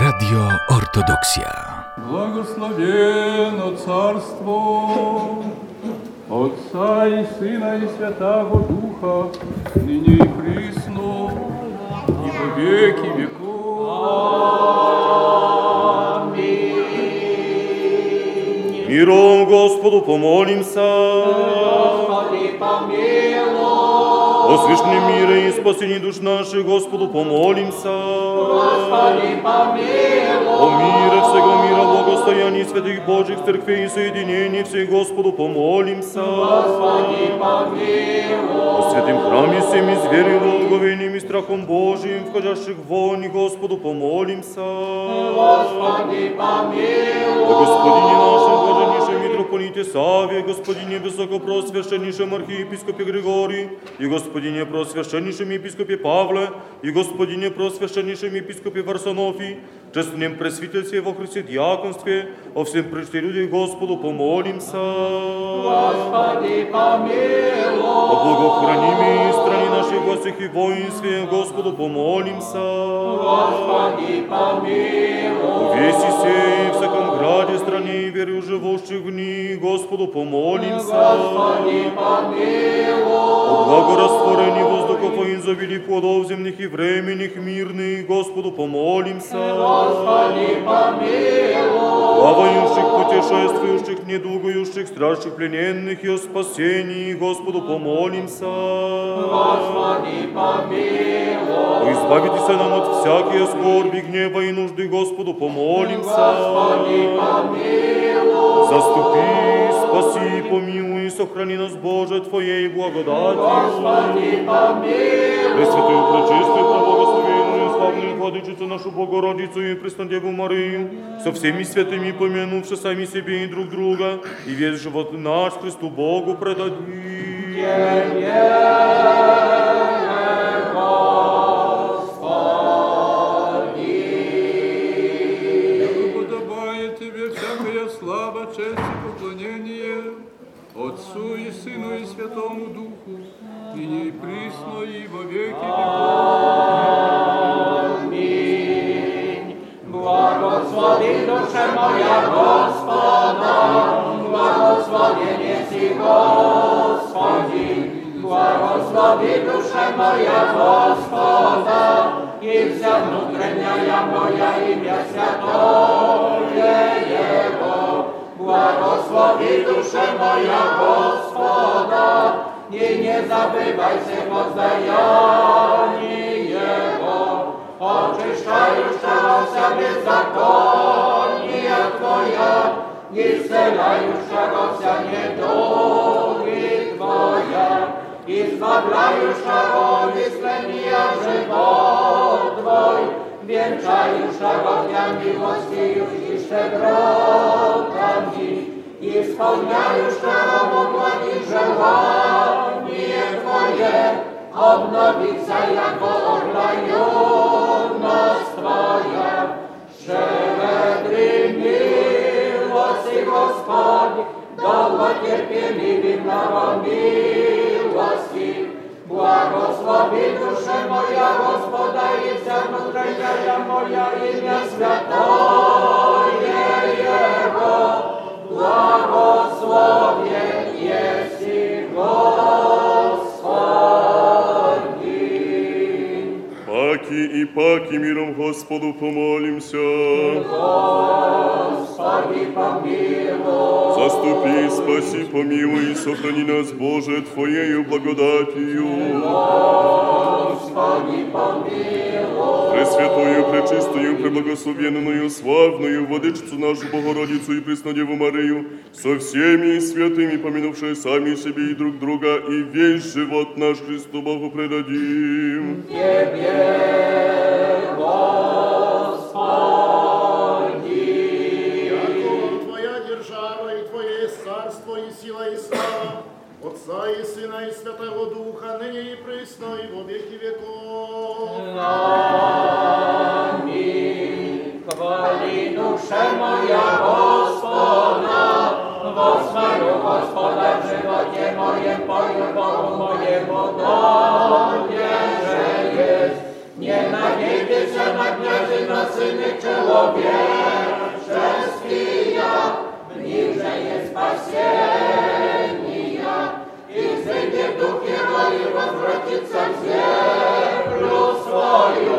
Radio Ortodoksja. Благословено царство Отца и Сына и Святого Духа, ныне и присно, и во веки веков. Миром Господу помолимся. Господи, помилуй. О священном мире и спасении душ наших Господу помолимся. Господи, помилуй. О мире всего мира, благостоянии святых Божьих церквей и соединении всех Господу помолимся. Господи, помилуй. О святым храме всеми зверью, благовением и страхом Божиим, входящих в вонь, Господу помолимся. Господи, помилуй. О Господине нашем, блаженнейшем митрополите Саве, Господине высокопросвященнейшем архиепископе Григории, и Господине просвященнейшем епископе Павле, и Господине просвященнейшем епископе Варсонофии, честном пресвительстве во Христе диаконстве, о всем прежде людях Господу помолимся. Господи, помилуй. О благохранимой стране нашей во всех и воинстве, Господу помолимся. Господи, помилуй. О веси сей, всяком граде, стране и вере живущих в ней, Господу помолимся. Господи, помилуй. О благорастворении воздухов и изобилии плодов земных и временных мирных, Господу помолимся. Господи, помилуй. Плавающих, путешествующих, недугающих, страждущих, плененных и о спасении, Господу помолимся. Господи, помилуй. Избавитесь нам от всякие скорби, гнева и нужды, Господу помолимся. Господи, помилуй. Заступи, спаси, помилуй, сохрани нас, Боже, Твоей благодатью. Господи, помилуй. Пресвятую, пречистую, преблагословенную, славную Владычицу нашу Богородицу и Преснодеву Марию, со всеми святыми помянувши сами себе и друг друга, и весь живот наш Христу Богу предадим. Яко ныне и присно и во веки. Аминь. Благослови душа моя Господа, благословение си Господи. Благослови душа моя Господа, и вся внутренняя моя имя святое Его. Благослови душа моя Господа, и не забывайся воздаяние Его, очищающего вся беззаконие Твоя, исцеляющего вся недуги Твоя, избавляющего исцеления живот Твой, венчающего Тя милостью и щедротами, исполняющего благи желание Твое, обновиться, яко орла юность Твоя. Щедрый милости Господь, долготерпеливый много милости. Благослови душа моя Господа и вся внутренняя моя имя святое Его. Благословен еси Господи. Паки и паки миром Господу помолимся. Господи, помилуй. Заступи, спаси, помилуй и сохрани нас, Боже, Твоею благодатью. Господи, помилуй. Пресвятую, пречистую, преблагословенную, славную Владычицу нашу Богородицу и Преснодеву Марию, со всеми святыми, помянувшие сами себе и друг друга, и весь живот наш Христу Богу предадим. Тебе, Господи. Яко Твоя держава и Твое царство и сила и слава, Отца и Сына и Святого Духа, ныне и присно и во веки веков. Аминь. Pomoc moją, Gospoda, w żywocie mojem, powiem Bogu mojemu, Tobie, że jest. Nie nagięty się na gniazy, na syny człowieka, ja, bliżej jest pasienia. I wzejdzie w duch Jego i rozwróci sam ziemlu swoją,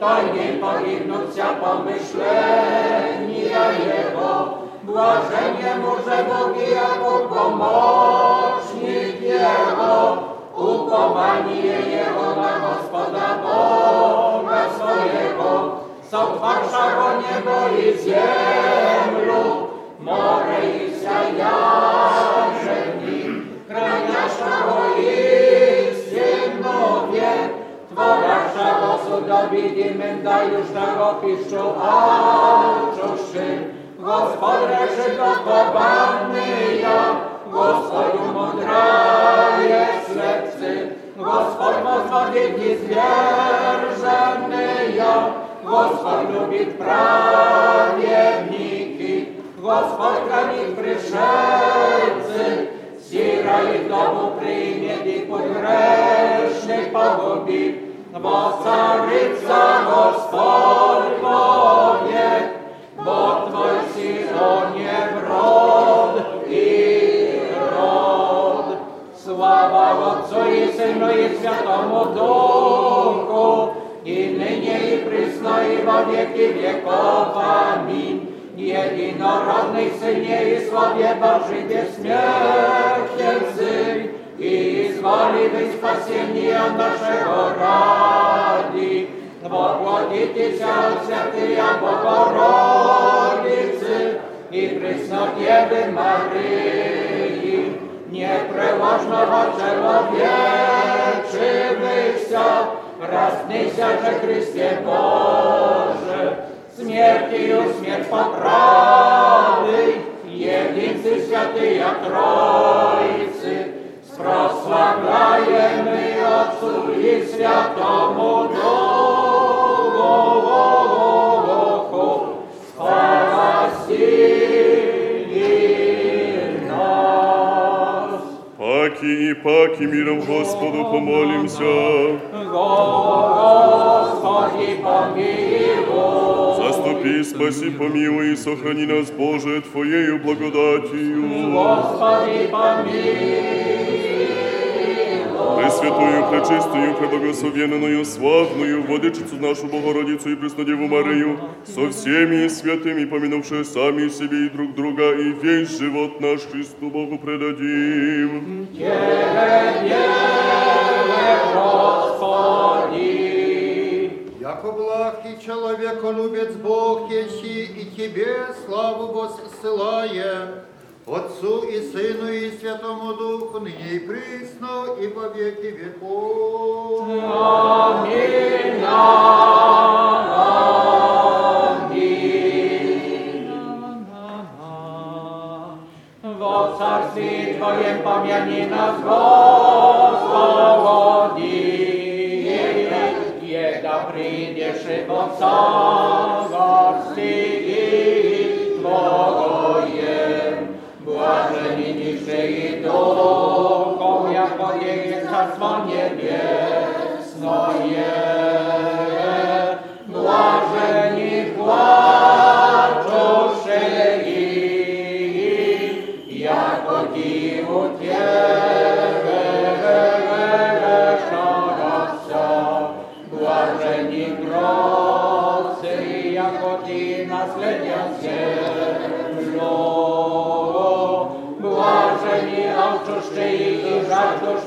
to nie poginąć się pomyślenia Jego. Błażenie może Bogi jako pomocnik Jego, upowanie Jego na Gospoda Boga swojego. Są twarsza o niebo i ziem lub more i zajarze dni, kraniasza o ich synowie, tworasza osób do widimenda już na opiszczu, a czuszy. Do pobany ja, Gospodu mądraje slepcy, Gospod pozwoliki zwierzęny ja, Gospod lubi prawiedniki, Gospod krani pryszelcy, Sira i w domu przyjmie i podgrzesznych pogubi, bo caryca Gospod powie, bo Twój Synonie wrod i rod. Sława Otcu i Synu i Świętemu Duchu, i nynie i prysno i во wieki wieków. Amin. Jedinorodnej Synie i Słowie Bożym śmiertelcy i zwoliwy spasienia naszego radi. Bogłoditися Святия Богородицы И Преснодевы Марии, непреложного человечивыся, разнися же Христе Боже, смертью смерть поправый, единцы святые Троицы, прославляемый Отцу и Святому Духу, Паки и паки миром Господу помолимся. Господи, помилуй. Заступи, спаси, помилуй и сохрани нас, Боже, Твоею благодатью. Господи, помилуй. Пресвятую, пречистую, преблагословенную, славную, Владычицу нашу Богородицу и Преснодеву Марию, со всеми святыми, помянувшие сами себе и друг друга, и весь живот наш Христу Богу предадим. Тебе, Господи. Яко благ и человеколюбец Бог еси, и Тебе славу воссылая, Отцу и Сыну и Святому Духу, ныне и присно, и во веки веков. Аминь. Аминь. Во царстве Твоем помяни нас, Господи, еда придешь и во царстве и духом, яко есть царство небесное.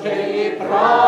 Жаждущие правды,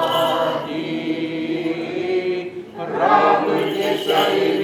Shai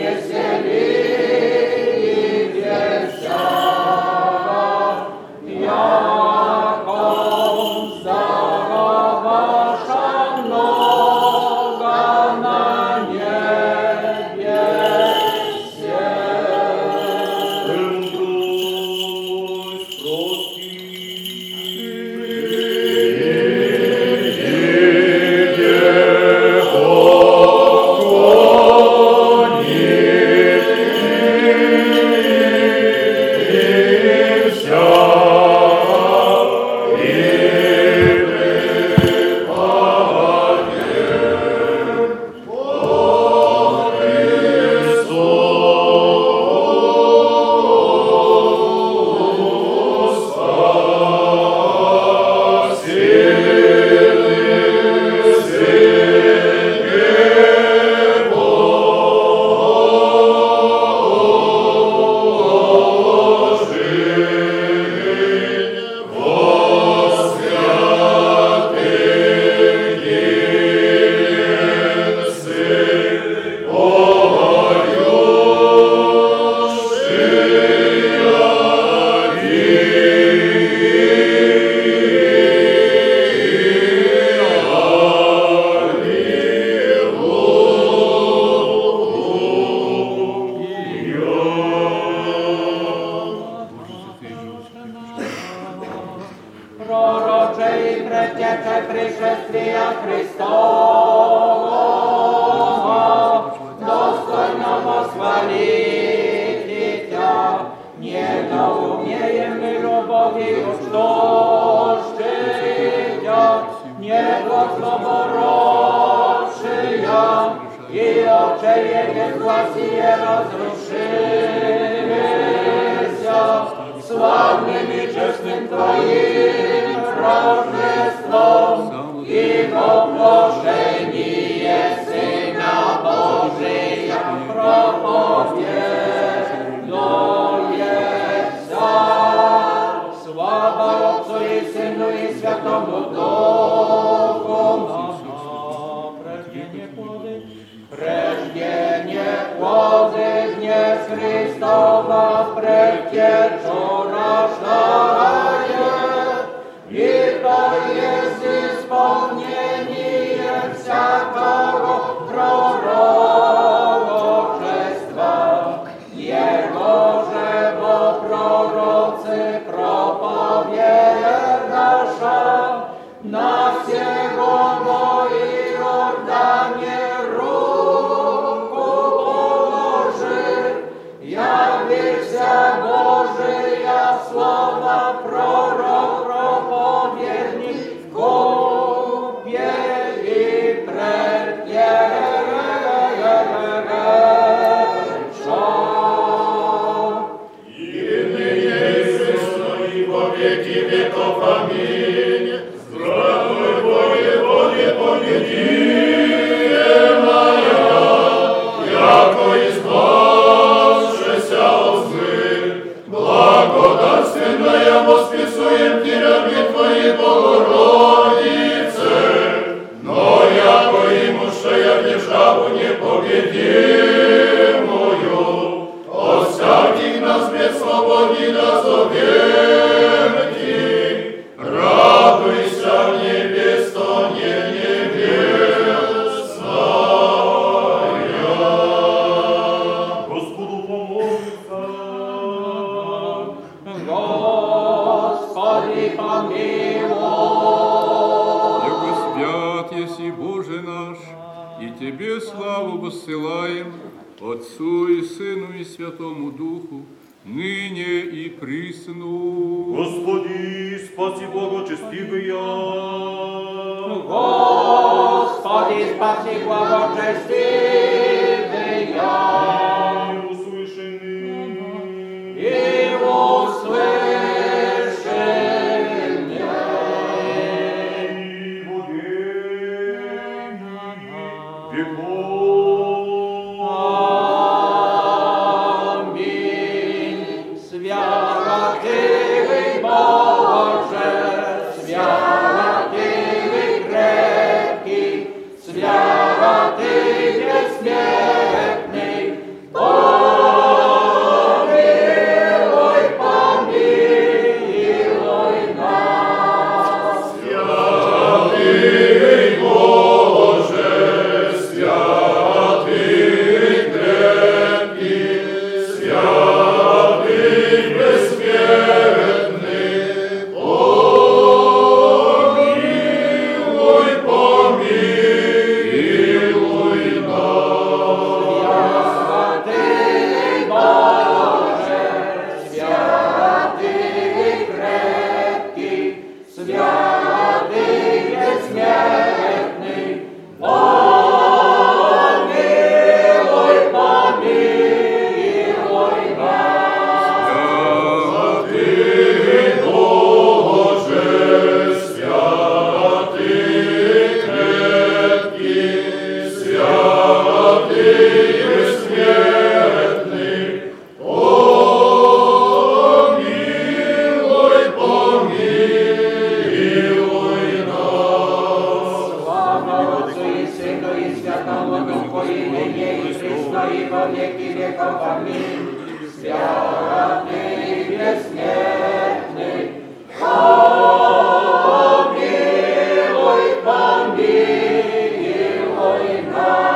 помилуй нас.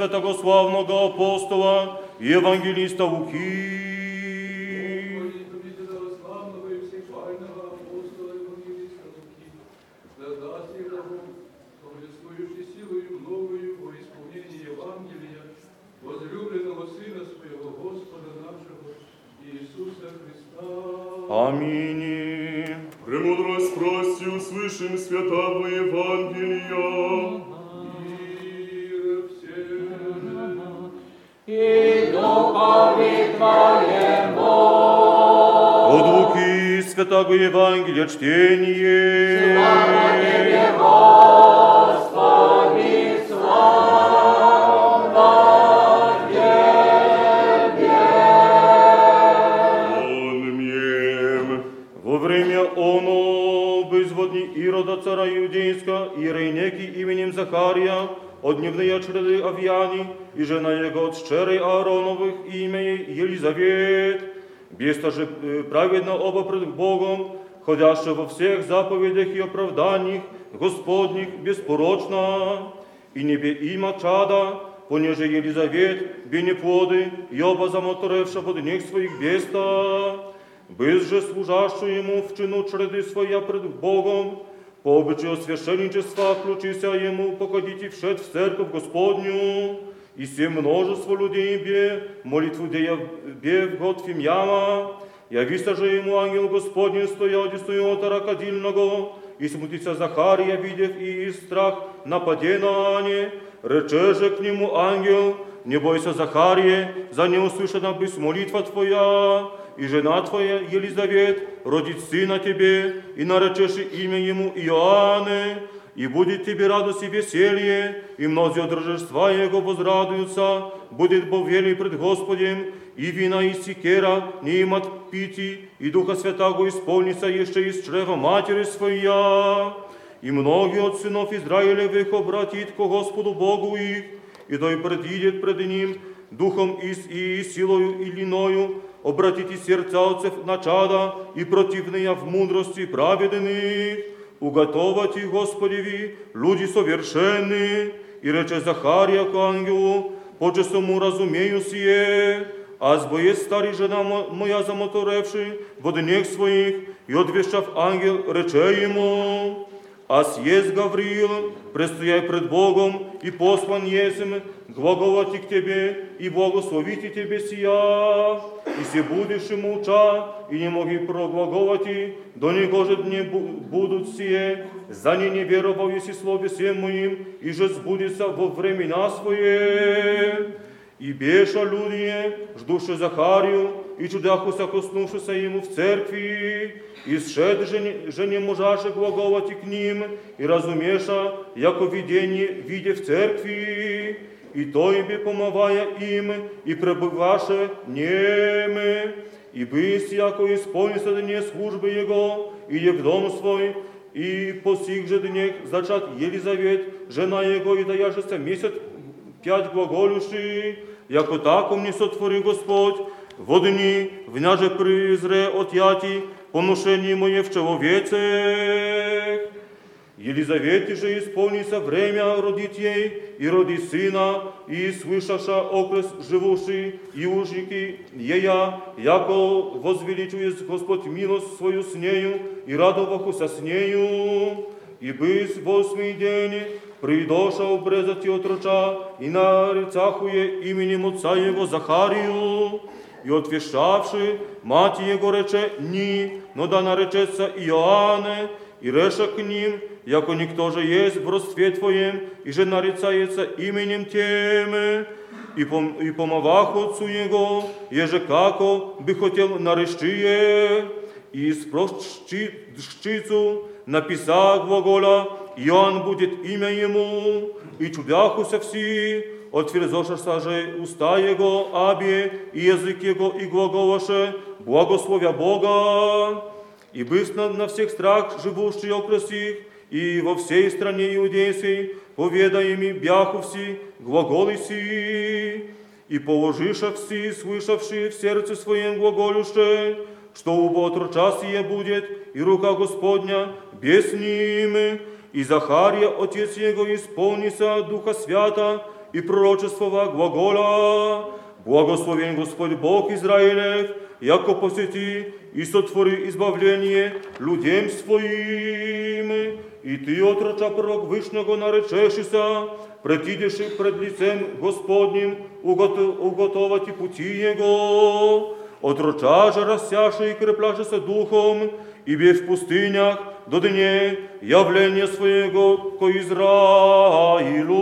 Святого славного апостола и евангелиста Луки. славного святого Евангелия чтение. Господи, слава Аминь. Во время оно безводни Ирода цара Иудейска и Рейнеки именем Захария, от дневные чреды Авьяни, и жена его от щерей Аароновых имя ей Елизавет, беста же э, праведно оба пред Богом, ходящая во всех заповедях и оправданиях Господних беспорочно, и небе има чада, понеже Елизавет, бенеплоды, и оба замоторевша под них своих беста, Без же служащий ему в чину чреды своя пред Богом, по обычаю священничества включися ему походите вшед в церковь Господню, и все множество людей бе, молитву дея бе в год фимьяма, явися же ему ангел Господень, стоя одесную от ракодильного, и смутится Захария, видев и из страх нападе на Ане, рече же к нему ангел, не бойся, Захарие, за не услышана быть молитва твоя, и жена твоя Елизавет родит сына тебе, и наречешь имя ему Иоанне, и будет тебе радость и веселье, и многие от рождества его возрадуются, будет Бог верный пред Господем, и вина и сикера не им отпити, и Духа Святаго исполнится еще из чрева матери своя. И многие от сынов Израилевых обратит ко Господу Богу их, и той предидет пред ним духом и, с- и силою и линою, обратите сердца отцев на чада и противные в мудрости праведных, уготовати Господеви люди совершенны, и рече Захария к ангелу, поче саму разумею сие, аз боец старый жена мо- моя замоторевши в днях своих, и отвещав ангел, рече ему, Аз есть Гавриил, предстояй пред Богом, и послан есмь, глаголати к тебе, и благословите тебе сия, и се будешь ему уча, и не моги проглаголати, до него же дни бу- будут сие, за не не веровал еси слове всем моим, и же сбудется во времена свои. И беша люди, ждуши Захарию, и чудахуся коснувшися ему в церкви, и сшед же не, же не можаше глаголати к ним, и разумеша, яко видение виде в церкви, и то им помывая им, и пребываше неме, и бысь, яко исполнится дне службы его, и е в дом свой, и по сих же днях зачат Елизавет, жена его, и даяшеся месяц пять глаголюши, яко тако мне сотвори Господь, во дни вняже призре отяти, поношение мое в человецех. Елизавете же исполнится время родить ей, и роди сына, и слышаша окрес живуши, и ужники ея, яко возвеличует Господь милость свою с нею, и радовахуся с нею. И быс восьмий день придоша обрезати отроча, и нарицахує именем отца его Захарию, и отвешавши, мать его рече «Ни», но да наречется Иоанне, и реша к ним, яко никто же есть в родстве твоем, и же нарицается именем тем, и, пом, и помовах отцу его, еже како би хотел нарещие, и спрощицу написа глагола, Иоанн будет имя ему, и чудяхуся все, отверзошася же уста его, абе, и язык его, и глаголаше, благословя Бога, и быв на, всех страх живущий окрес их, и во всей стране иудейской, поведаеми бяху все, глаголы си, и положиша все, слышавшие в сердце своем глаголюще, что убо отроча сие будет, и рука Господня без ним, и Захария, отец его, исполнится Духа Свята и пророчествова глагола. Благословен Господь Бог Израилев, яко посети и сотвори избавление людям своим. И ты, отроча пророк Вышнего, наречешися, предидеши пред лицем Господним, угото- уготовати пути Его. Отроча же растяше и крепляшеся духом, и бе в пустынях до дне явления своего ко Израилу.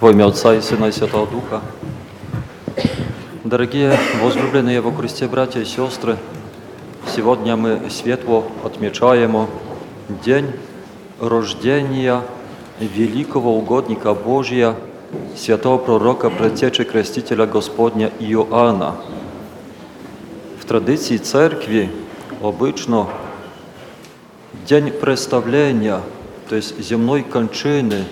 Во имя Отца и Сына и Святого Духа. Дорогие возлюбленные во Христе братья и сестры, сегодня мы светло отмечаем день рождения великого угодника Божия, святого пророка, предтечи крестителя Господня Иоанна. В традиции церкви обычно день представления, то есть земной кончины,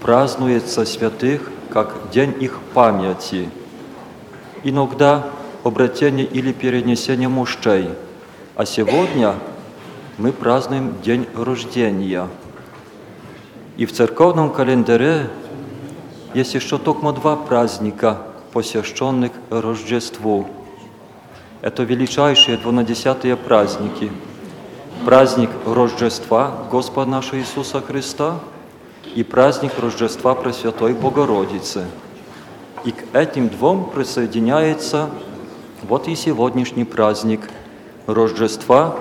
празднуется святых как день их памяти. Иногда обретение или перенесение мощей, а сегодня мы празднуем день рождения. И в церковном календаре есть еще только два праздника, посвященных Рождеству. Это величайшие двунадесятые праздники. Праздник Рождества Господа нашего Иисуса Христа и праздник Рождества Пресвятой Богородицы. И к этим двум присоединяется вот и сегодняшний праздник Рождества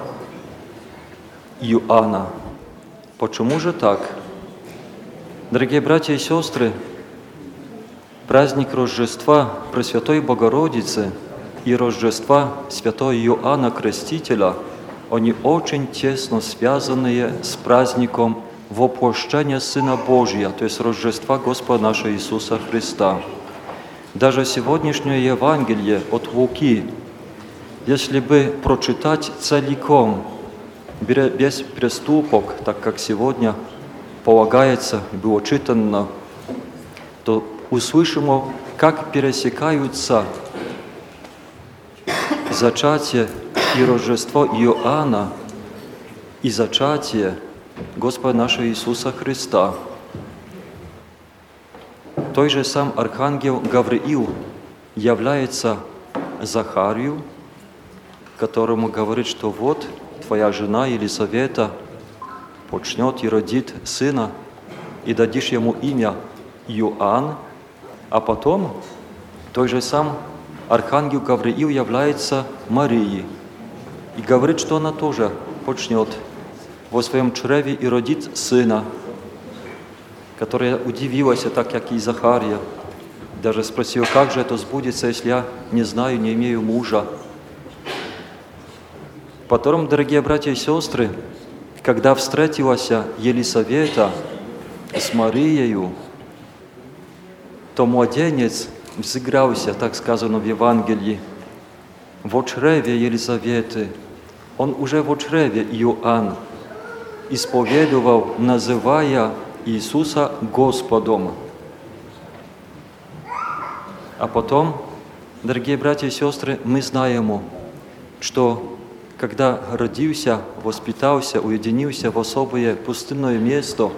Иоанна. Почему же так? Дорогие братья и сестры, праздник Рождества Пресвятой Богородицы и Рождества Святого Иоанна Крестителя, они очень тесно связанные с праздником воплощения Сына Божия, то есть Рождества Господа нашего Иисуса Христа. Даже сегодняшнее Евангелие от Луки, если бы прочитать целиком, без преступок, так как сегодня полагается, было читано, то услышим, как пересекаются зачатие и Рождество Иоанна и зачатие Господа нашего Иисуса Христа. Той же сам Архангел Гавриил является Захарию, которому говорит, что вот твоя жена Елизавета почнет и родит сына, и дадишь ему имя Иоанн, а потом той же сам Архангел Гавриил является Марией и говорит, что она тоже почнет во своем чреве и родит сына, которая удивилась, так как и Захария. Даже спросил, как же это сбудется, если я не знаю, не имею мужа. Потом, дорогие братья и сестры, когда встретилась Елисавета с Марией, то младенец взыгрался, так сказано в Евангелии, в чреве Елизаветы. Он уже в чреве Иоанн исповедовал, называя Иисуса Господом. А потом, дорогие братья и сестры, мы знаем, что когда родился, воспитался, уединился в особое пустынное место,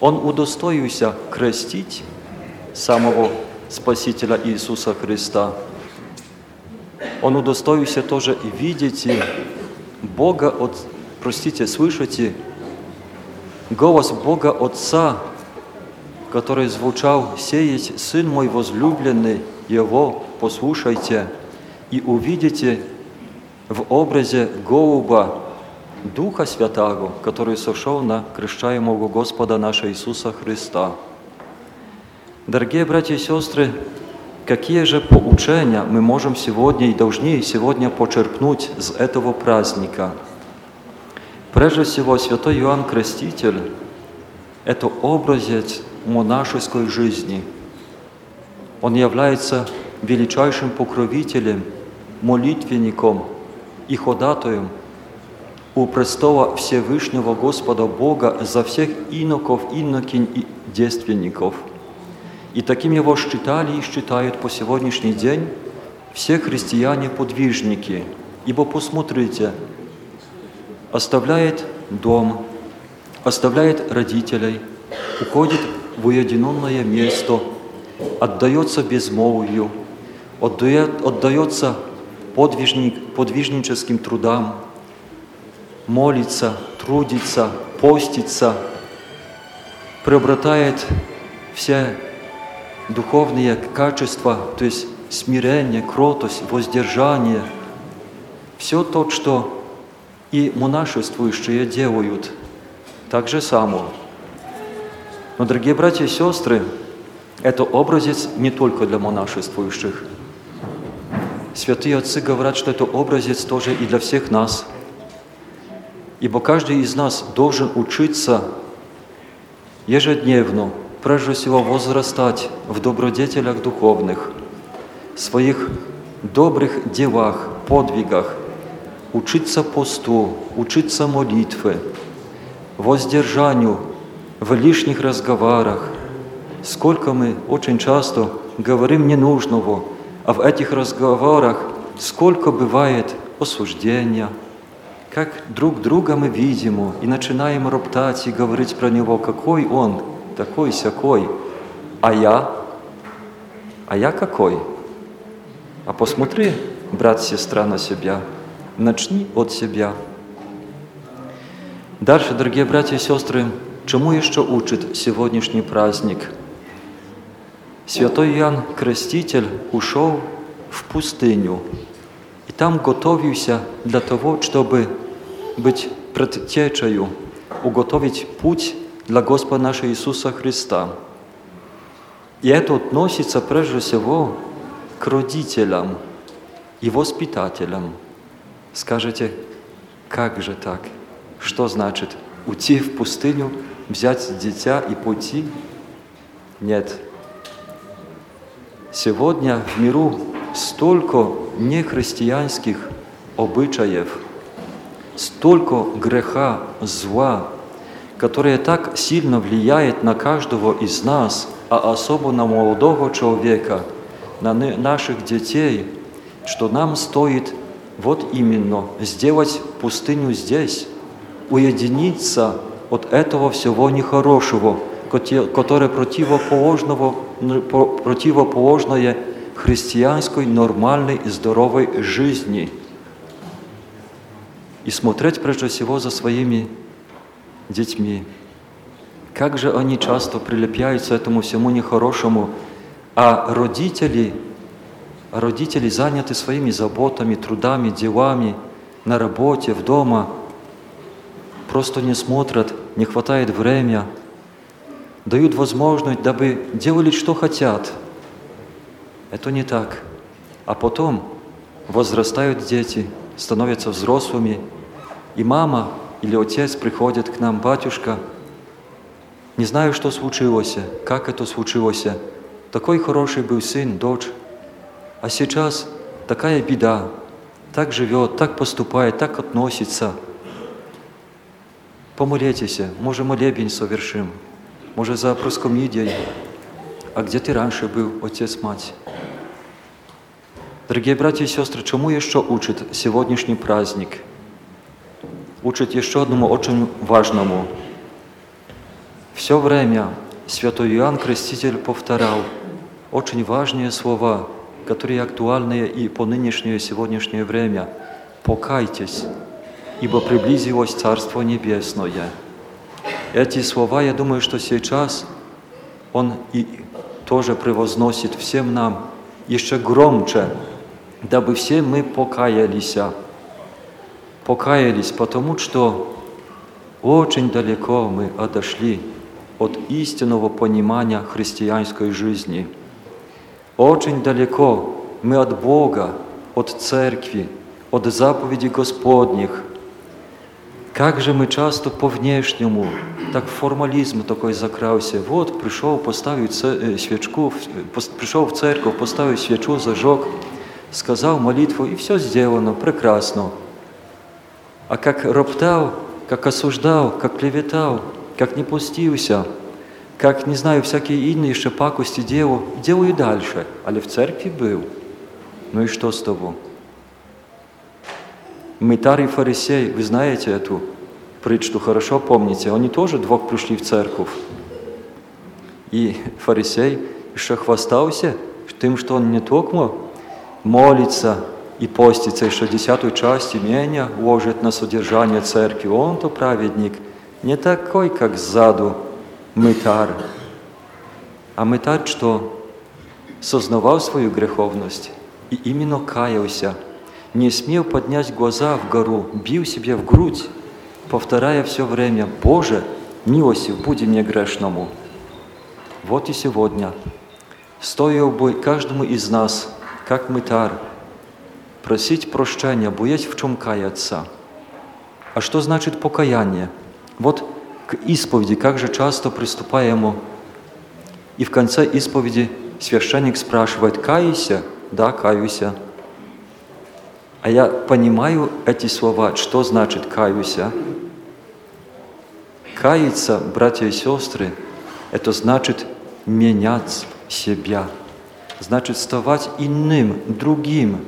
он удостоился крестить самого Спасителя Иисуса Христа. Он удостоился тоже и видеть Бога от, простите, слышите голос Бога Отца, который звучал «Сеять, Сын мой возлюбленный, Его послушайте, и увидите в образе голуба Духа Святаго, который сошел на крещаемого Господа нашего Иисуса Христа. Дорогие братья и сестры, какие же поучения мы можем сегодня и должны сегодня почерпнуть из этого праздника? Прежде всего, святой Иоанн Креститель – это образец монашеской жизни. Он является величайшим покровителем, молитвенником и ходатаем у престола Всевышнего Господа Бога за всех иноков, инокинь и девственников. И таким его считали и считают по сегодняшний день все христиане-подвижники. Ибо посмотрите, оставляет дом, оставляет родителей, уходит в уединенное место, отдается безмолвию, отдает, отдается подвижник, подвижническим трудам, молится, трудится, постится, приобретает все духовные качества, то есть смирение, кротость, воздержание, все то, что и монашествующие делают, так же само. Но, дорогие братья и сестры, это образец не только для монашествующих. Святые отцы говорят, что это образец тоже и для всех нас. Ибо каждый из нас должен учиться ежедневно, прежде всего, возрастать в добродетелях духовных, своих добрых делах, подвигах, учиться посту, учиться молитве, воздержанию в лишних разговорах. Сколько мы очень часто говорим ненужного, а в этих разговорах сколько бывает осуждения, как друг друга мы видим и начинаем роптать и говорить про него, какой он, такой сякой, а я, а я какой? А посмотри, брат, сестра, на себя, начни от себя. Дальше, дорогие братья и сестры, чему еще учит сегодняшний праздник? Святой Иоанн Креститель ушел в пустыню, и там готовился для того, чтобы быть предтечею, уготовить путь для Господа нашего Иисуса Христа. И это относится прежде всего к родителям и воспитателям. Скажете, как же так? Что значит уйти в пустыню, взять дитя и пойти? Нет. Сегодня в миру столько нехристианских обычаев, столько греха, зла, которое так сильно влияет на каждого из нас, а особо на молодого человека, на наших детей, что нам стоит вот именно сделать пустыню здесь, уединиться от этого всего нехорошего, которое противоположного, противоположное христианской, нормальной и здоровой жизни. И смотреть прежде всего за своими детьми. Как же они часто прилепляются этому всему нехорошему, а родители, родители заняты своими заботами, трудами, делами, на работе, в дома, просто не смотрят, не хватает времени, дают возможность, дабы делали, что хотят. Это не так. А потом возрастают дети, становятся взрослыми, и мама или отец приходит к нам, батюшка, не знаю, что случилось, как это случилось. Такой хороший был сын, дочь, а сейчас такая беда, так живет, так поступает, так относится. Помолитесь, может, молебень совершим, может, за проскомидией. А где ты раньше был, отец, мать? Дорогие братья и сестры, чему еще учит сегодняшний праздник? Учит еще одному очень важному – все время святой Иоанн Креститель повторял очень важные слова, которые актуальны и по нынешнее сегодняшнее время. «Покайтесь, ибо приблизилось Царство Небесное». Эти слова, я думаю, что сейчас Он и тоже превозносит всем нам еще громче, дабы все мы покаялись. Покаялись, потому что очень далеко мы отошли от истинного понимания христианской жизни. Очень далеко мы от Бога, от Церкви, от заповедей Господних. Как же мы часто по внешнему, так формализм такой закрался. Вот, пришел, поставил свечку, пришел в церковь, поставил свечу, зажег, сказал молитву, и все сделано, прекрасно. А как роптал, как осуждал, как клеветал, как не пустился, как, не знаю, всякие иные ще пакости делал, делаю дальше, але в церкви был. Ну и что с того? Мытарь и фарисей, вы знаете эту притчу, хорошо помните, они тоже двух пришли в церковь. И фарисей еще хвастался тем, что он не только молится и постится, еще десятую часть имения ложит на содержание церкви. Он-то праведник, не такой, как сзаду мытарь. А мытарь что? Сознавал свою греховность и именно каялся, не смел поднять глаза в гору, бил себе в грудь, повторяя все время, «Боже, милостив, буди мне грешному». Вот и сегодня стоило бы каждому из нас, как мытарь, просить прощения, боясь в чем каяться. А что значит покаяние? Вот к исповеди, как же часто приступаем, и в конце исповеди священник спрашивает, кайся? Да, каюся. А я понимаю эти слова, что значит каюся. Каяться, братья и сестры, это значит менять себя, значит ставать иным, другим.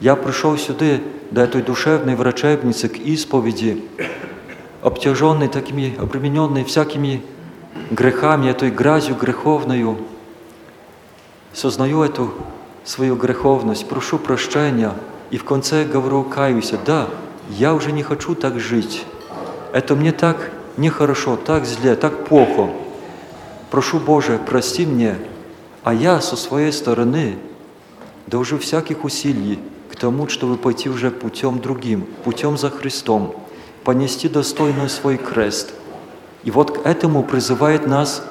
Я пришел сюда, до этой душевной врачебницы, к исповеди, обтяженный такими, обремененный всякими грехами, этой грязью греховною, сознаю эту свою греховность, прошу прощения, и в конце говорю, каюсь, да, я уже не хочу так жить. Это мне так нехорошо, так зле, так плохо. Прошу Боже, прости мне, а я со своей стороны должу всяких усилий к тому, чтобы пойти уже путем другим, путем за Христом, понести достойно свой крест. И вот к этому призывает нас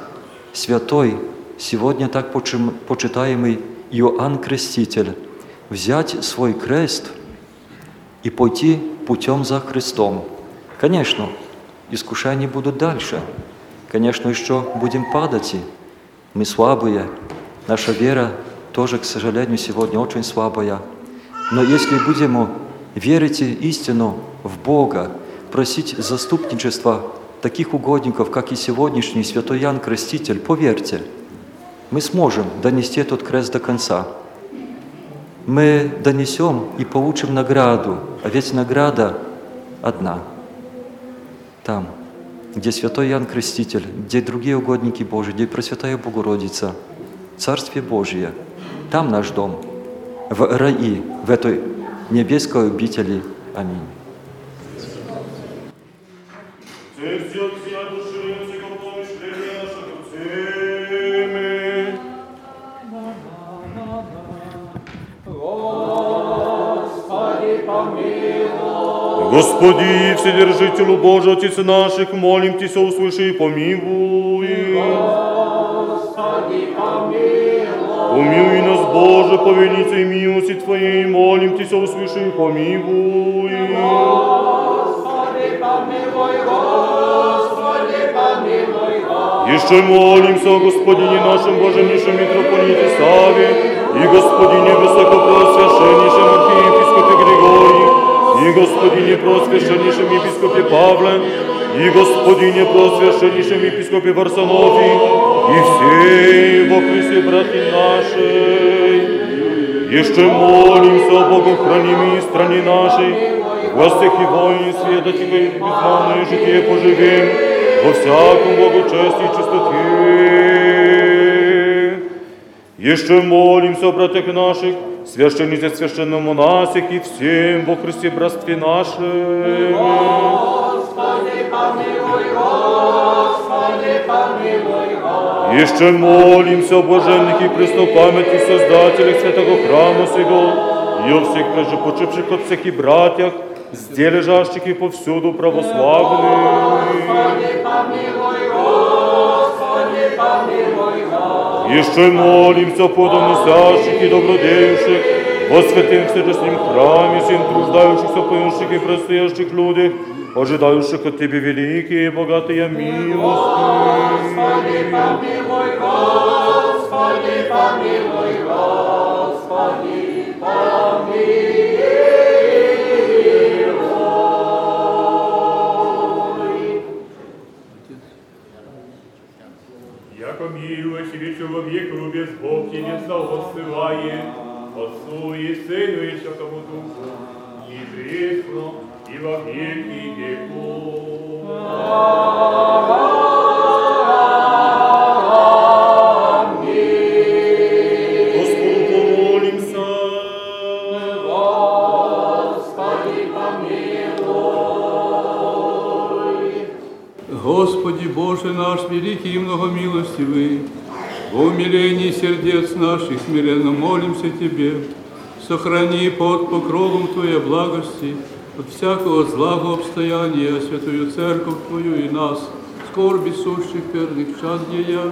святой, сегодня так почитаемый Иоанн Креститель, взять свой крест и пойти путем за Христом. Конечно, искушения будут дальше. Конечно, еще будем падать. Мы слабые. Наша вера тоже, к сожалению, сегодня очень слабая. Но если будем верить истину в Бога, просить заступничества таких угодников, как и сегодняшний святой Ян Креститель, поверьте, мы сможем донести этот крест до конца. Мы донесем и получим награду, а ведь награда одна. Там, где святой Ян Креститель, где другие угодники Божии, где Пресвятая Богородица, Царствие Божие, там наш дом, в раи, в этой небесской обители. Аминь. Господи, Вседержителю Божий, Отец наших, молим Тебя, услыши и помилуй. Господи, помилуй. Помилуй нас, Боже, по великой милости Твоей, молим Тебя, услыши и помилуй. Господи, Еще молимся о Господине нашем Божемнейшем митрополите Саве и Господине Высокопросвященнейшем архиепископе Григории, и Господине Просвященнейшем епископе Павле, и Господине Просвященнейшем епископе Варсонофе, и всей во Христе братья нашей. Еще молимся о Богу храними стране нашей, во всех и войне света Тебе и безмолвное житие поживем, во всяком благочестии и чистоте. Еще молимся о братьях наших, священнице священном монасих и всем во Христе братстве нашем. Господи, помилуй, Господи, помилуй, Господи. Еще молимся о блаженных и преснопамятных Создателях святого храма сего, и о всех прежепочивших отцах и братьях, где лежащих повсюду православных. Господи, помилуй, Господи, помилуй, Господи. Еще молимся подоносящих и добродеющих, во святым вседоснем храме, всем труждающихся, поющих и предстоящих людях, ожидающих от Тебе великие и богатые милости. Господи, помилуй, Господи, помилуй, Господи, человек любец Бог тебе снова ссылает, Отцу и Сыну и Святому Духу, и пресно, и во веки веков. Господу помолимся. Господи Боже наш, великий и многомилостивый, во умилении сердец наших смиренно молимся Тебе, сохрани под покровом Твоей благости от всякого злого обстояния Святую Церковь Твою и нас, скорби сущих первых час деян.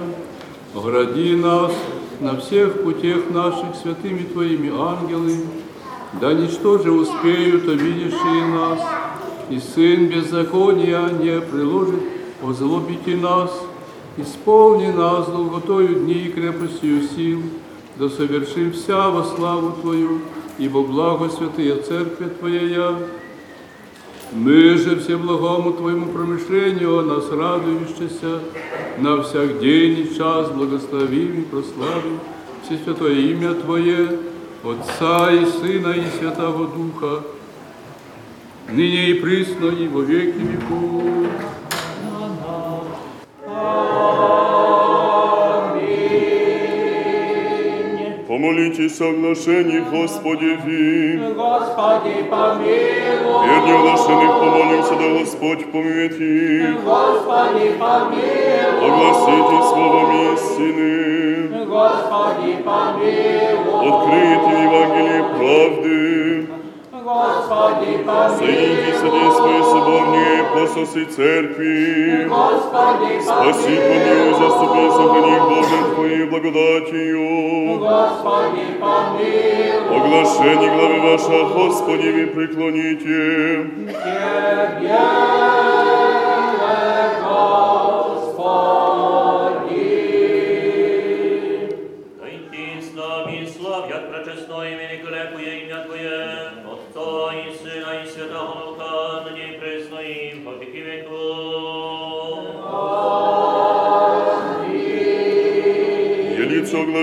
Огради нас на всех путях наших святыми Твоими ангелами, да ничто же успеют обидевшие нас, и Сын беззакония не приложит озлобите нас, исполни нас долготою дни и крепостью сил, да совершим вся во славу Твою, ибо благо святая Церковь Твоя. Мы же все благому Твоему промышлению о нас радующийся, на всяк день и час благословим и прославим все святое имя Твое, Отца и Сына и Святого Духа, ныне и присно и во веки веков. Помолитесь о глашении Господеви. Господи, помилуй. Верни оглашенных помолимся, да Господь помилует их. Господи, помилуй. Огласите словом истины. Господи, помилуй. Открыть Евангелие правды. Господи, помилуй. Содействие соборнее пососы церкви. Господи, Спаси, помилуй, заступи, сохрани Боже Твоей благодатью. Господи, помилуй. Оглашение главы ваша, Господи, вы преклоните. Тебе,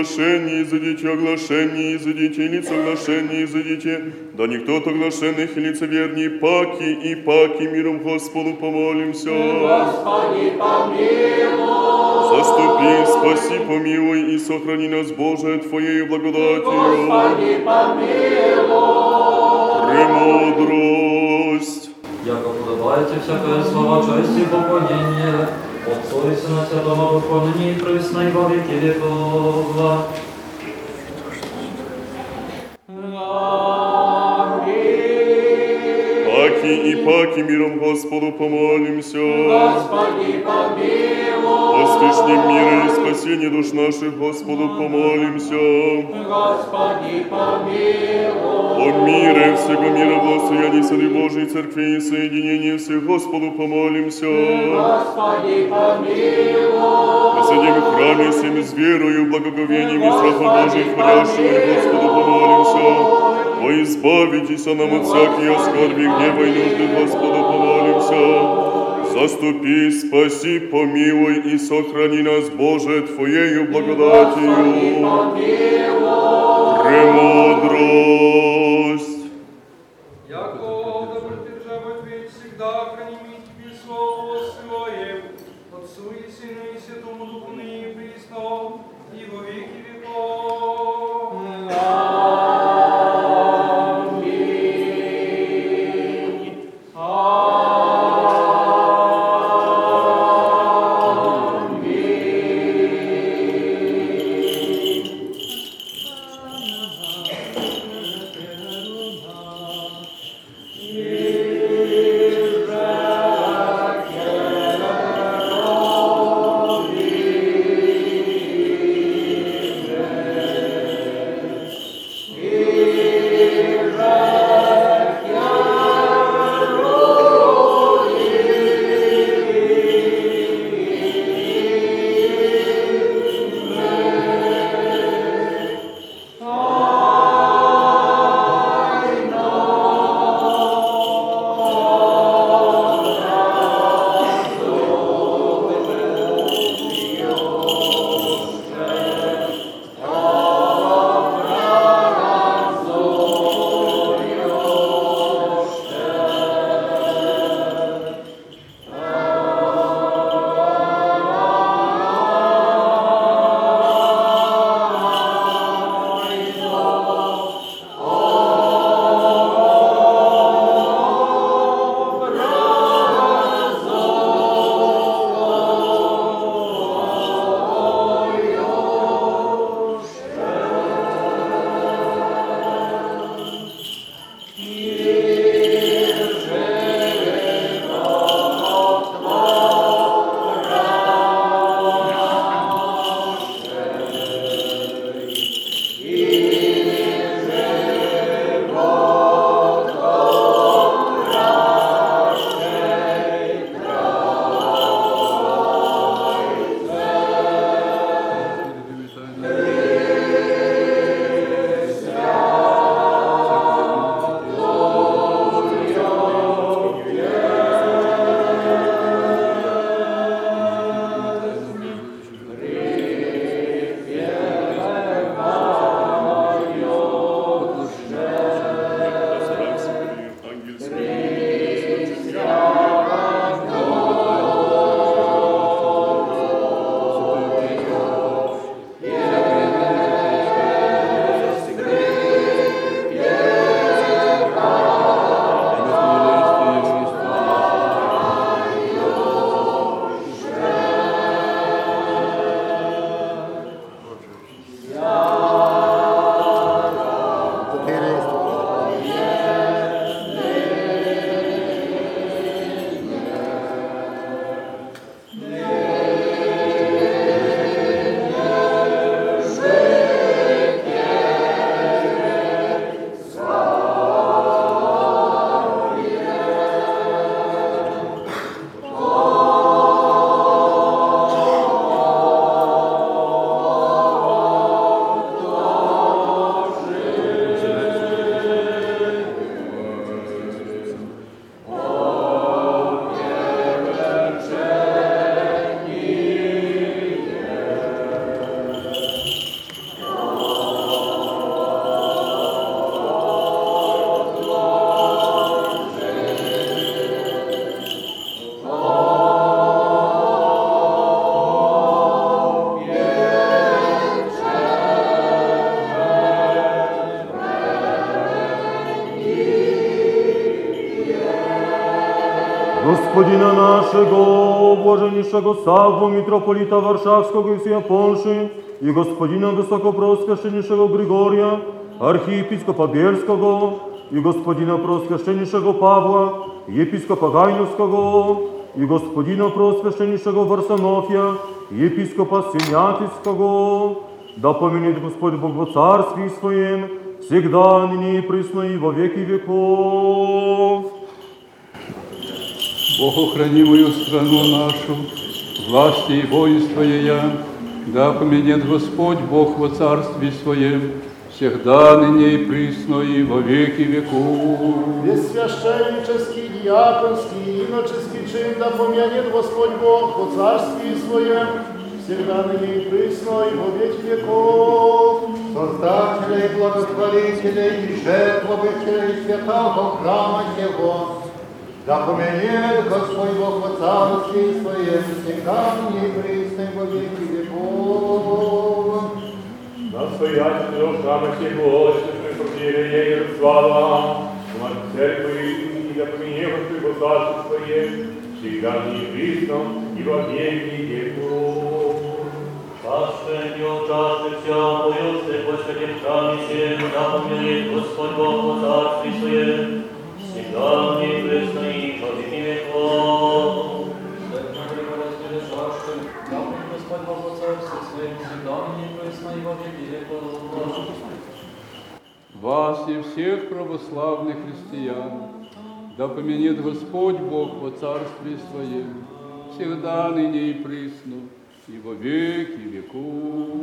Елице оглашение, изыдите оглашение, изыдите, лицо оглашение, изыдите, да никто то оглашенных и лицеверней, паки и паки миром Господу помолимся. Господи, помилуй. Заступи, спаси, помилуй и сохрани нас, Боже, Твоею благодатью. Господи, помилуй. Премудрость. Яко подобаете всякое слово чести и поклонение, Отцу и Сына Святого Духа, ныне и во веки веков. Паки миром Господу помолимся. Господи, помилуй. Воскрешни мира и спасение душ наших, Господу помолимся. Господи, помилуй. О мире всего мира, благостоянии Сады Божией Церкви и соединении всех, Господу помолимся. Господи, помилуй. Посадим в храме всем с верою, благоговением и страхом Божиим, хранящим Господу помолимся. О, избавитесь нам от всякой скорби, гнева и нужды, Господу помолимся. Заступи, спаси, помилуй и сохрани нас, Боже, Твоею благодатью. Премудрость. Яко добродержава Твоей всегда храним Тебе слово свое, Отцу и Сыну и Святому Духу ныне и присно, и во веки веков. Нашего, блаженнейшего Савву, митрополита Варшавского и всея Польши, и Господина Высокопросвященнейшего Григория, архиепископа Бельского, и Господина Просвященнейшего Павла, епископа Гайновского, и Господина Просвященнейшего Варсонофия, епископа Синятицкого, да поменит Господь Бог во Царстве Своем, всегда, ныне и присно, и во веки веков. Бог, охрани мою страну нашу, власти и воинство ее, да поменет Господь Бог во царстве Своем, всегда, ныне и присно, и во веки веков. Весь священнический, диаконский, иноческий чин да помянет Господь Бог во царстве Своем, всегда ныне и присно, и во веки веков. Создателя и благотворителя и жертвователя и святого храма Его, да поменет Господь Бог во царстве Своем, всегда ныне и присно, и во веки веков. Настоятелю храма сего, святой протеерея Ярослава, мать церкви и да помене Господь во царстве Своем, всегда ныне и присно, и во веки веков. Пастырь участывся, поюсты по святым храме всем, да помилует Господь Бог во царстве Своем, Вас и всех православных христиан, да поменет Господь Бог во царстве Своем, всегда, ныне и присно, и во веки веков.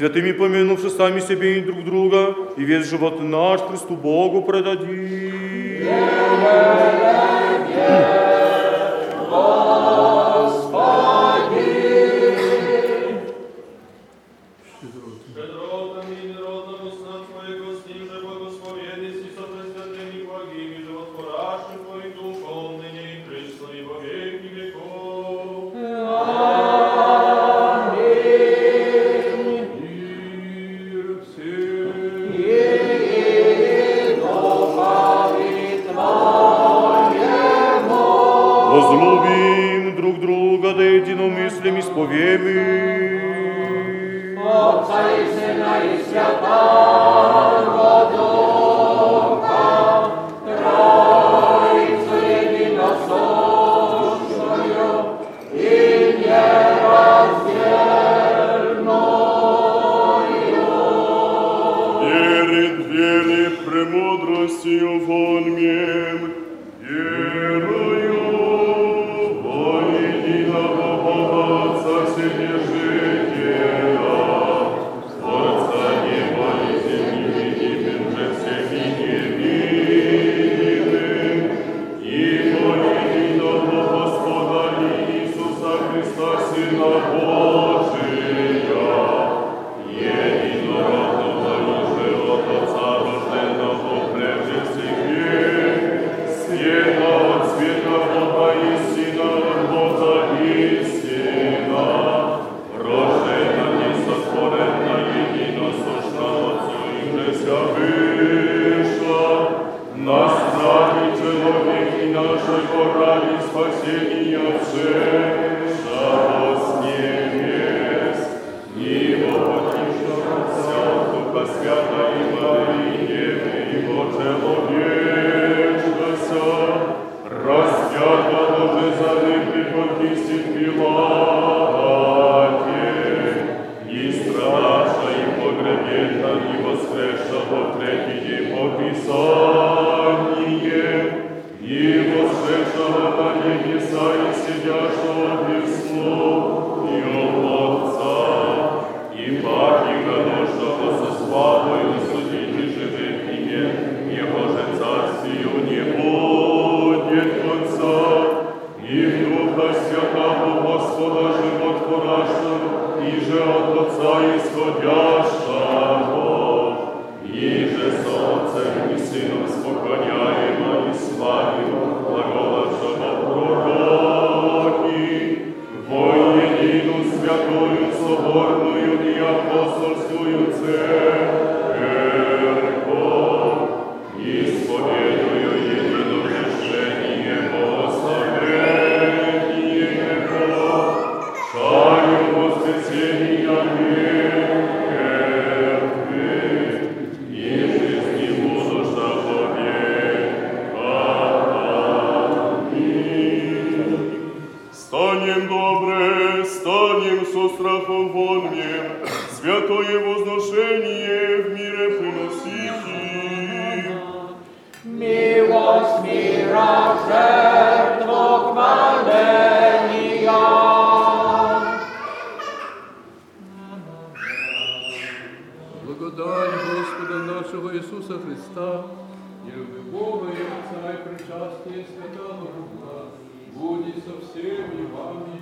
Святыми помянувши сами себе и друг друга, и весь живот наш Христу Богу со вами.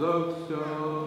Zokso.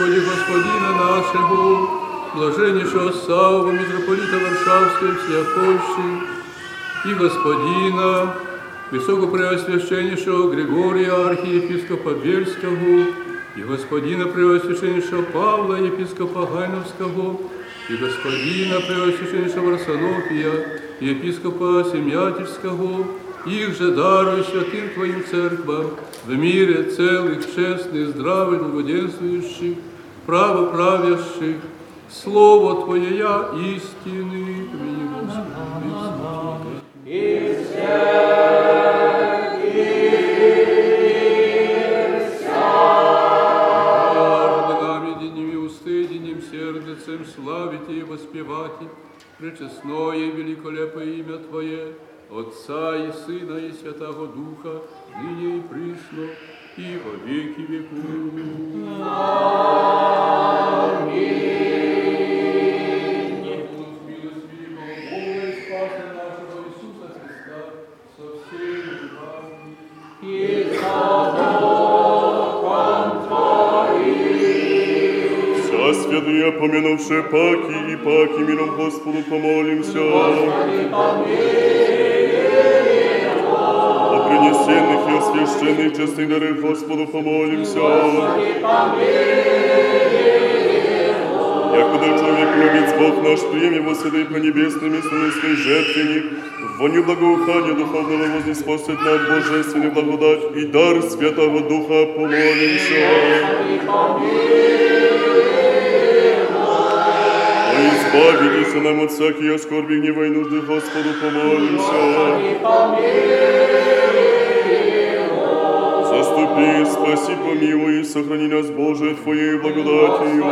Господі Господіна нашого, блаженнішого Савва, Варшавского Варшавської всіопольщі і Господіна, високопреосвященнішого Григорія архієпископа Бельського, і Господіна Преосвященнішого Павла єпископа Гайновського, і Господіна Преосвященнішого Росонофія, Епископа Сем'ятівського, их же даруй Святым Твоим церквам, в мире целых, честных, здравых, благоденствующих, право правящих, слово Твоє я істини. сердцем славить и воспевайте пречестное и великолепое имя Твое, Отца и Сына и Святого Духа, ныне и пришло, и во веки веков. Вся святые, помянувши паки и паки, миром Господу помолимся. О принесенных и освященных честных дары Господу помолимся. Якуда человек любит Бог наш, прием его святой пренебесными славянской жертвенник, в воню благоухания духовного вознеспособить нам божественную благодать и дар Святого Духа помолимся. О, избавитесь нам от всякой скорби, гнева и нужды, Господу помолимся. Заступи, спаси, помилуй, сохрани нас, Боже, Твоей благодатью.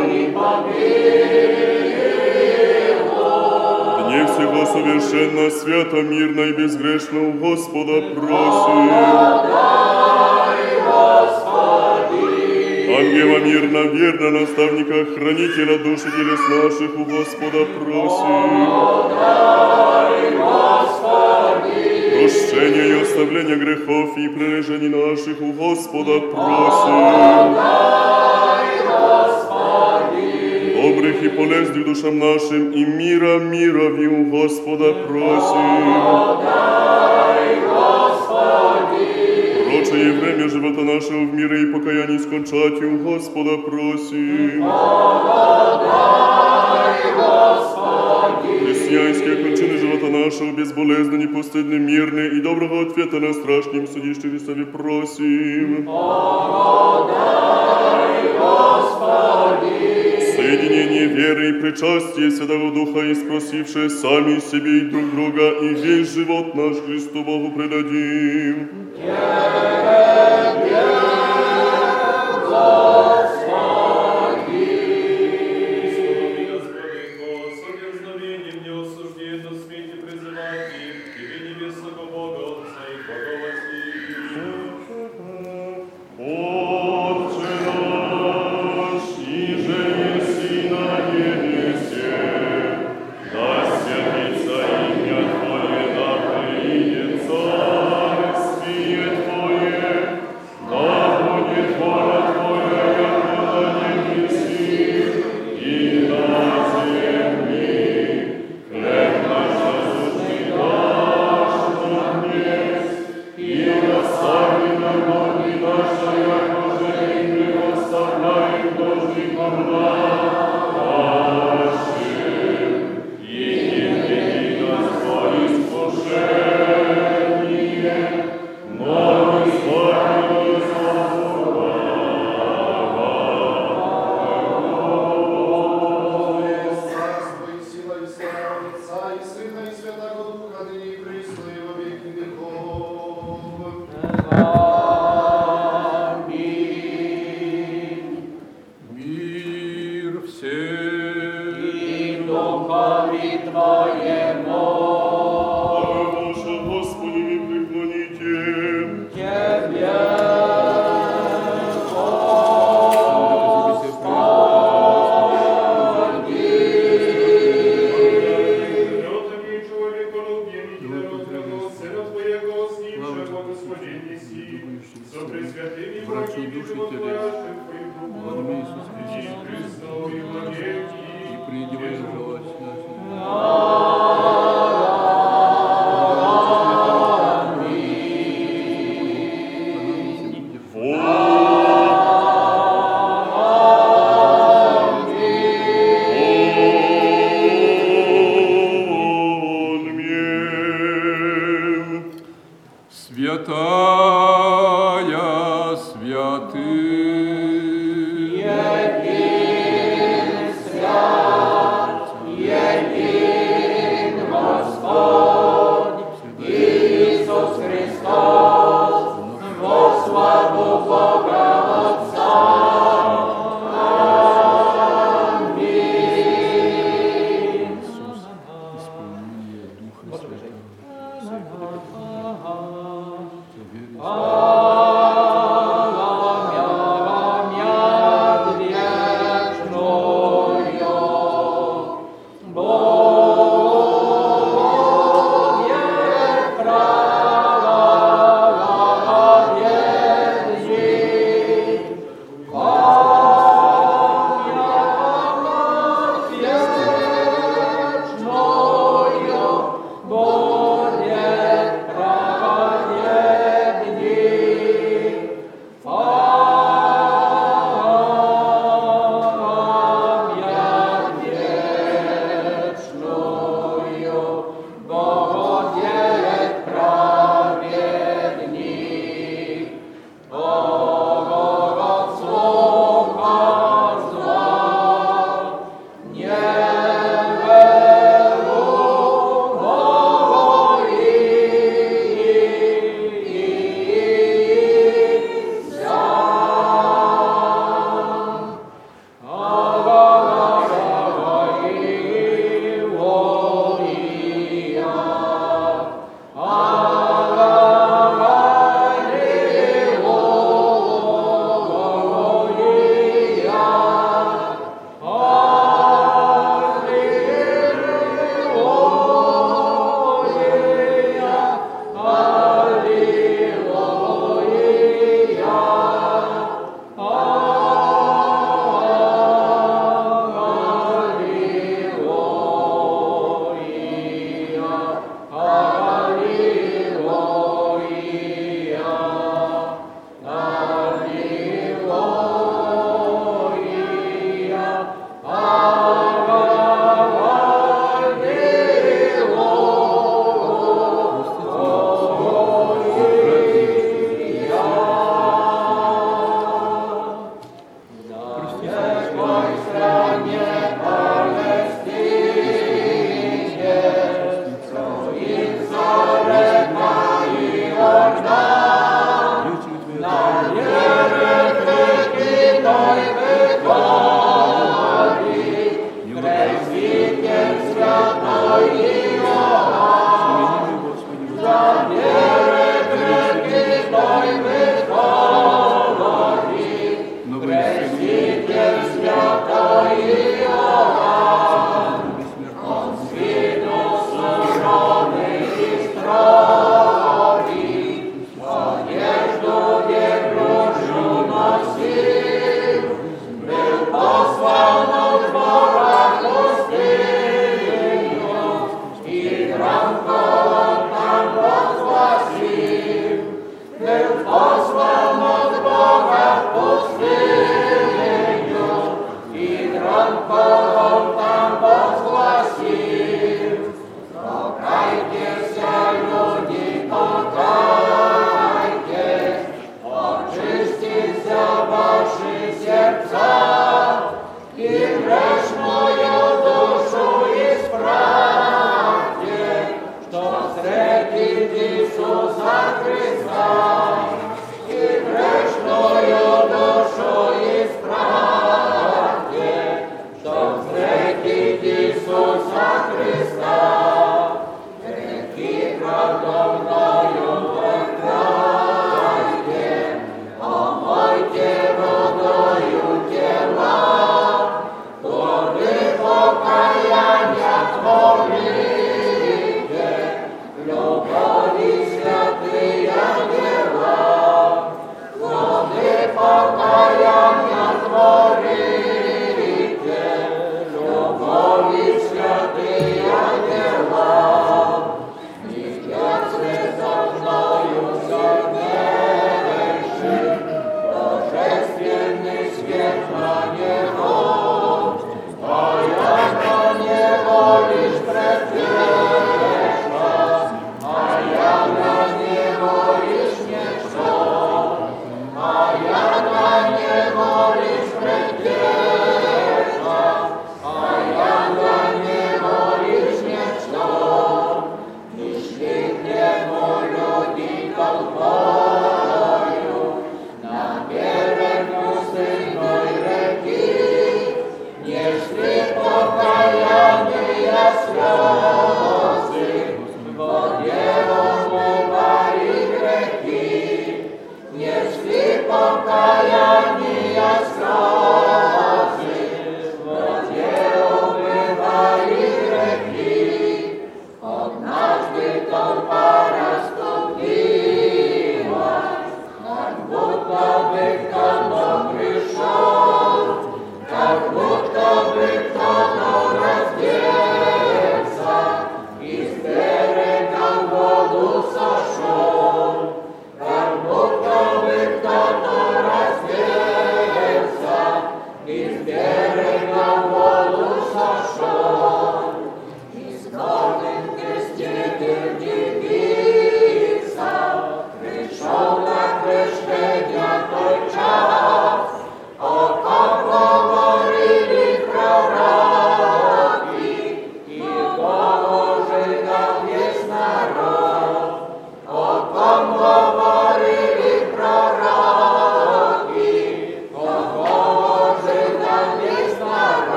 Дне всего совершенно, свято, мирно и безгрешно у Господа просим. Мирно, верно, наставника, хранителя души телес наших у Господа просим. Прощения и оставления грехов и прережений наших у Господа просим. Добрых и полезных душам нашим и мира, мира у Господа просим. Прочее время живота нашего в мире и покаянии скончать у Господа просим. Христианские кончины живота нашего безболезненно, непостыдно, мирны и доброго ответа на страшном судище Христове просим. Соединение веры и причастие Святого Духа и спросившие сами себе и друг друга, и весь живот наш Христу Богу предадим. Отче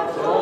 Oh.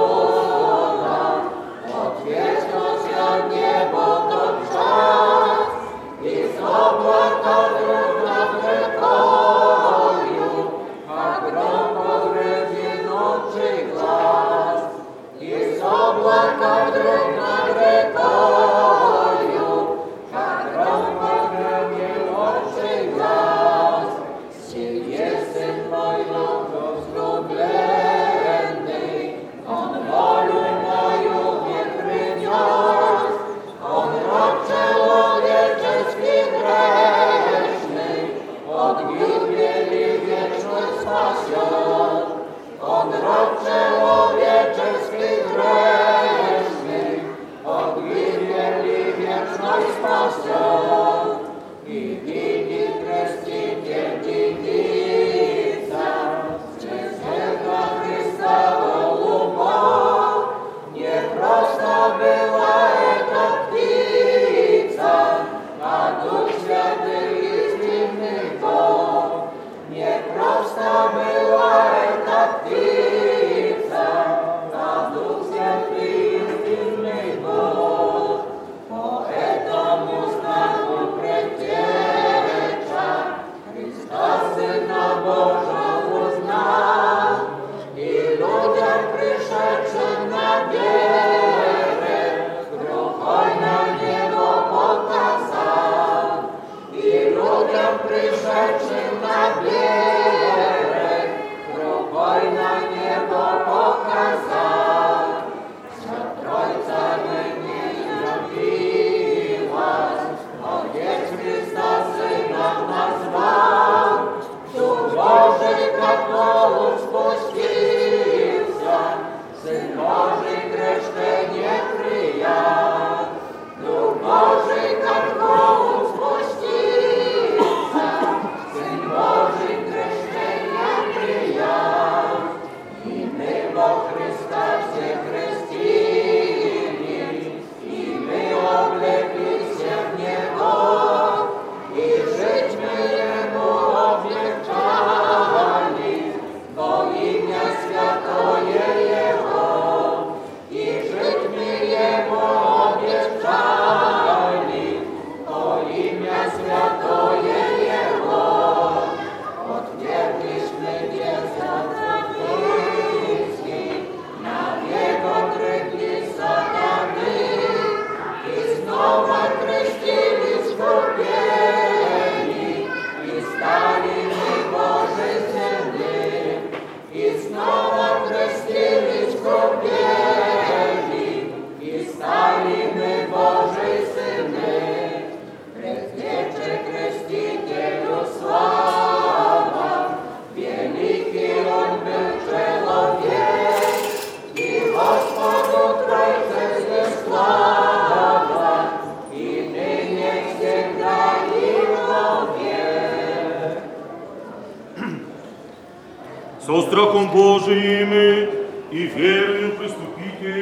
Божиими и верою приступите.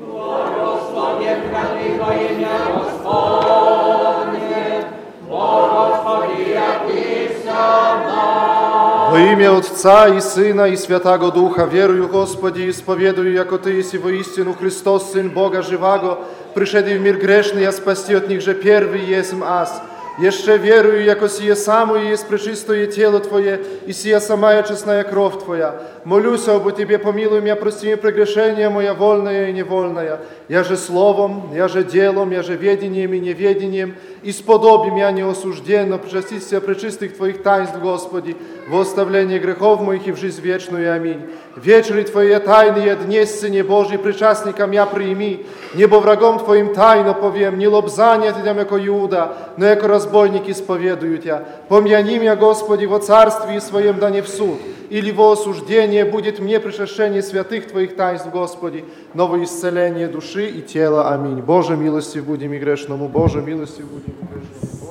Благословен во имя Господне, Благослови нам. Во имя Отца и Сына и Святаго Духа верую, Господи, исповедую, яко Ты еси воистину Христос, Сын Бога живаго, пришедший в мир грешный, а спасти от них же первый есмь аз. Еще верую, яко сие самое есть пречистое тело Твое, и сия самая честная кровь Твоя. Молюсь об Тебе, помилуй меня, прости мне прегрешения моя вольная и невольная. Я же словом, я же делом, я же ведением и неведением, и сподобим я неосужденно причастить себя пречистых Твоих таинств, Господи, во оставление грехов моих и в жизнь вечную. Аминь. Вечери Твои тайные дни, Сыне Божий, причастникам я прими, небо врагом Твоим тайно повем, не лобзание Тебя, яко Иуда, но яко разбойник исповедую Тебя. Помяни меня, Господи, во царстве Своем, да не в суд, или во осуждение будет мне пришествие святых Твоих таинств, Господи, новое исцеление души и тела. Аминь. Боже, милости будем и грешному, Боже, милости будем и грешному,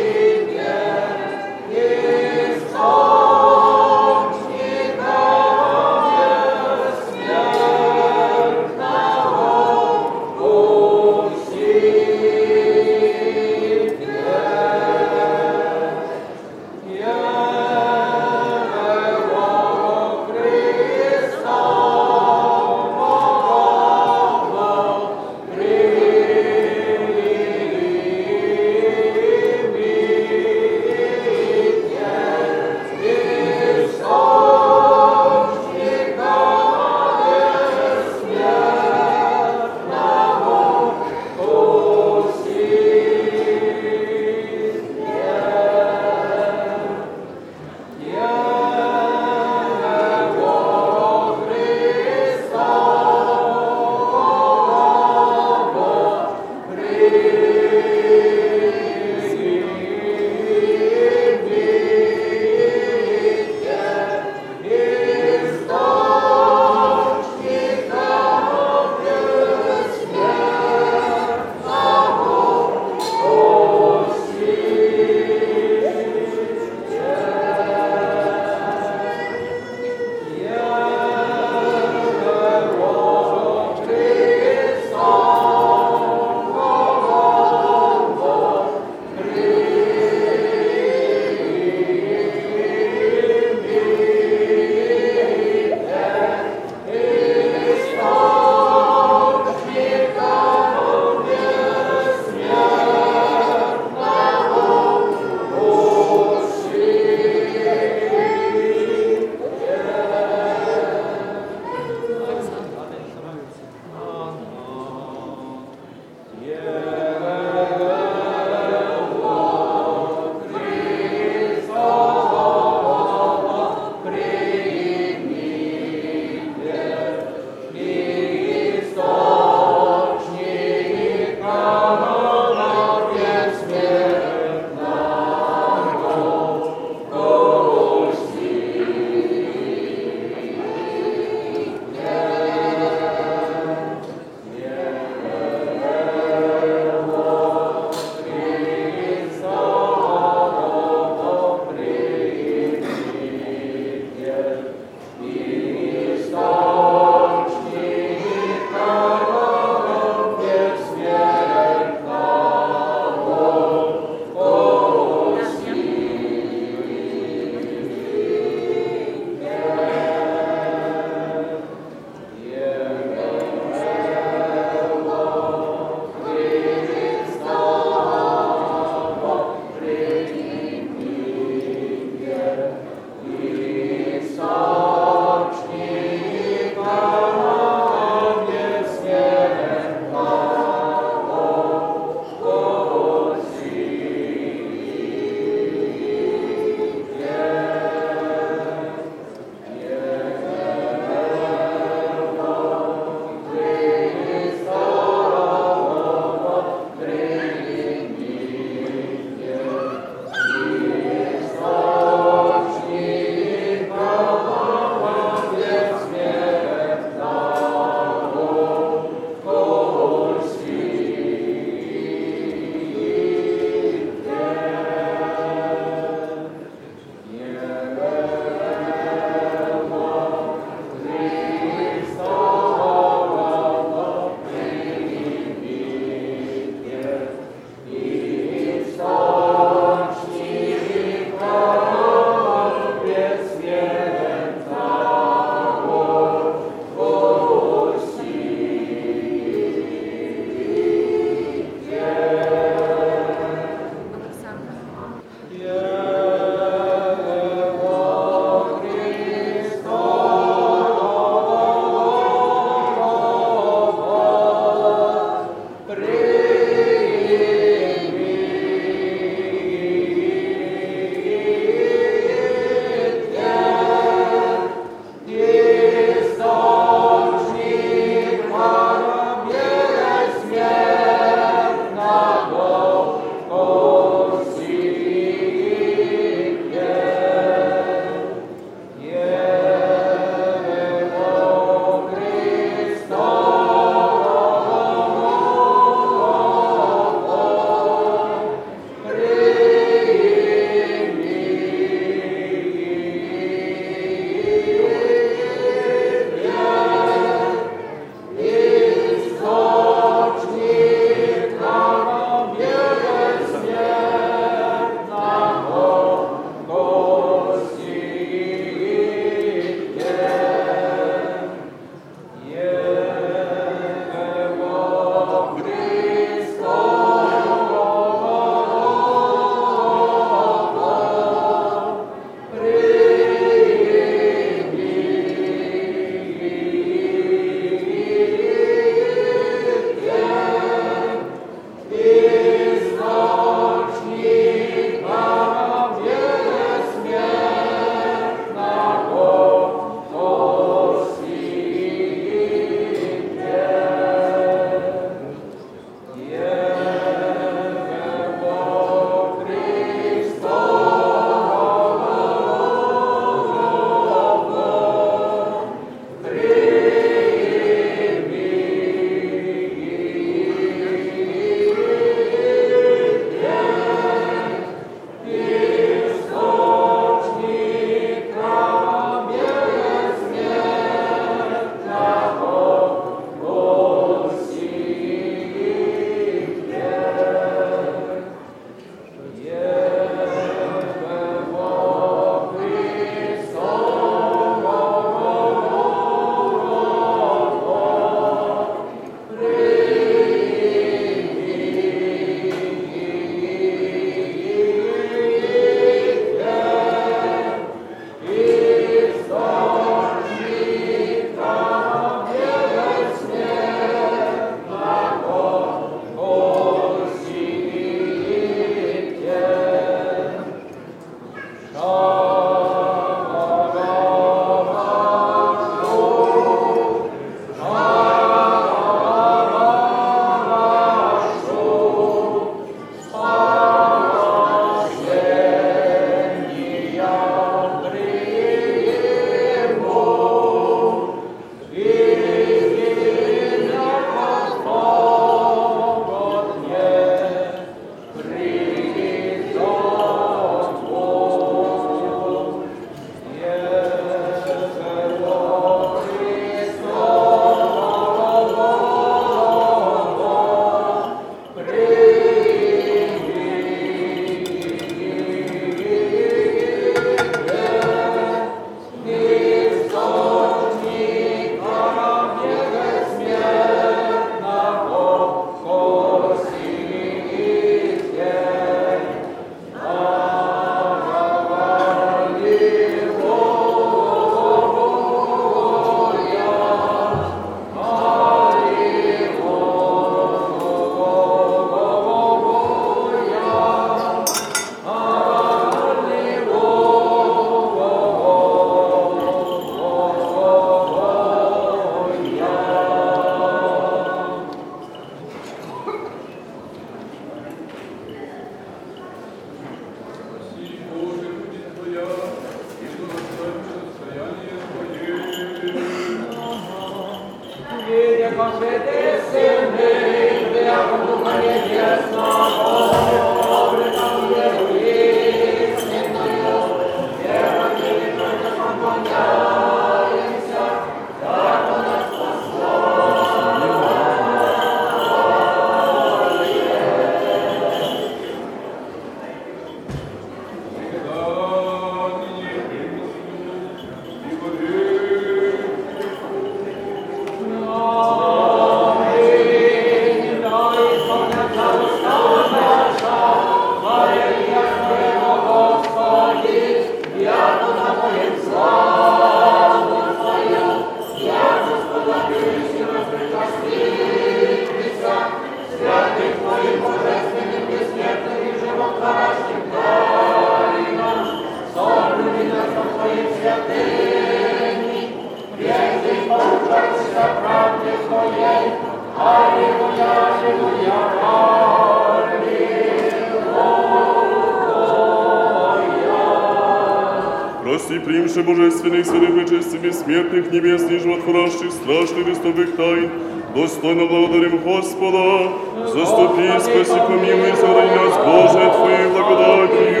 бессмертных, небесных, животворящих, страшных христовых тайн, достойно благодарим Господа, заступи, спаси, помилуй, сохрани нас, Боже, Твоей благодатью.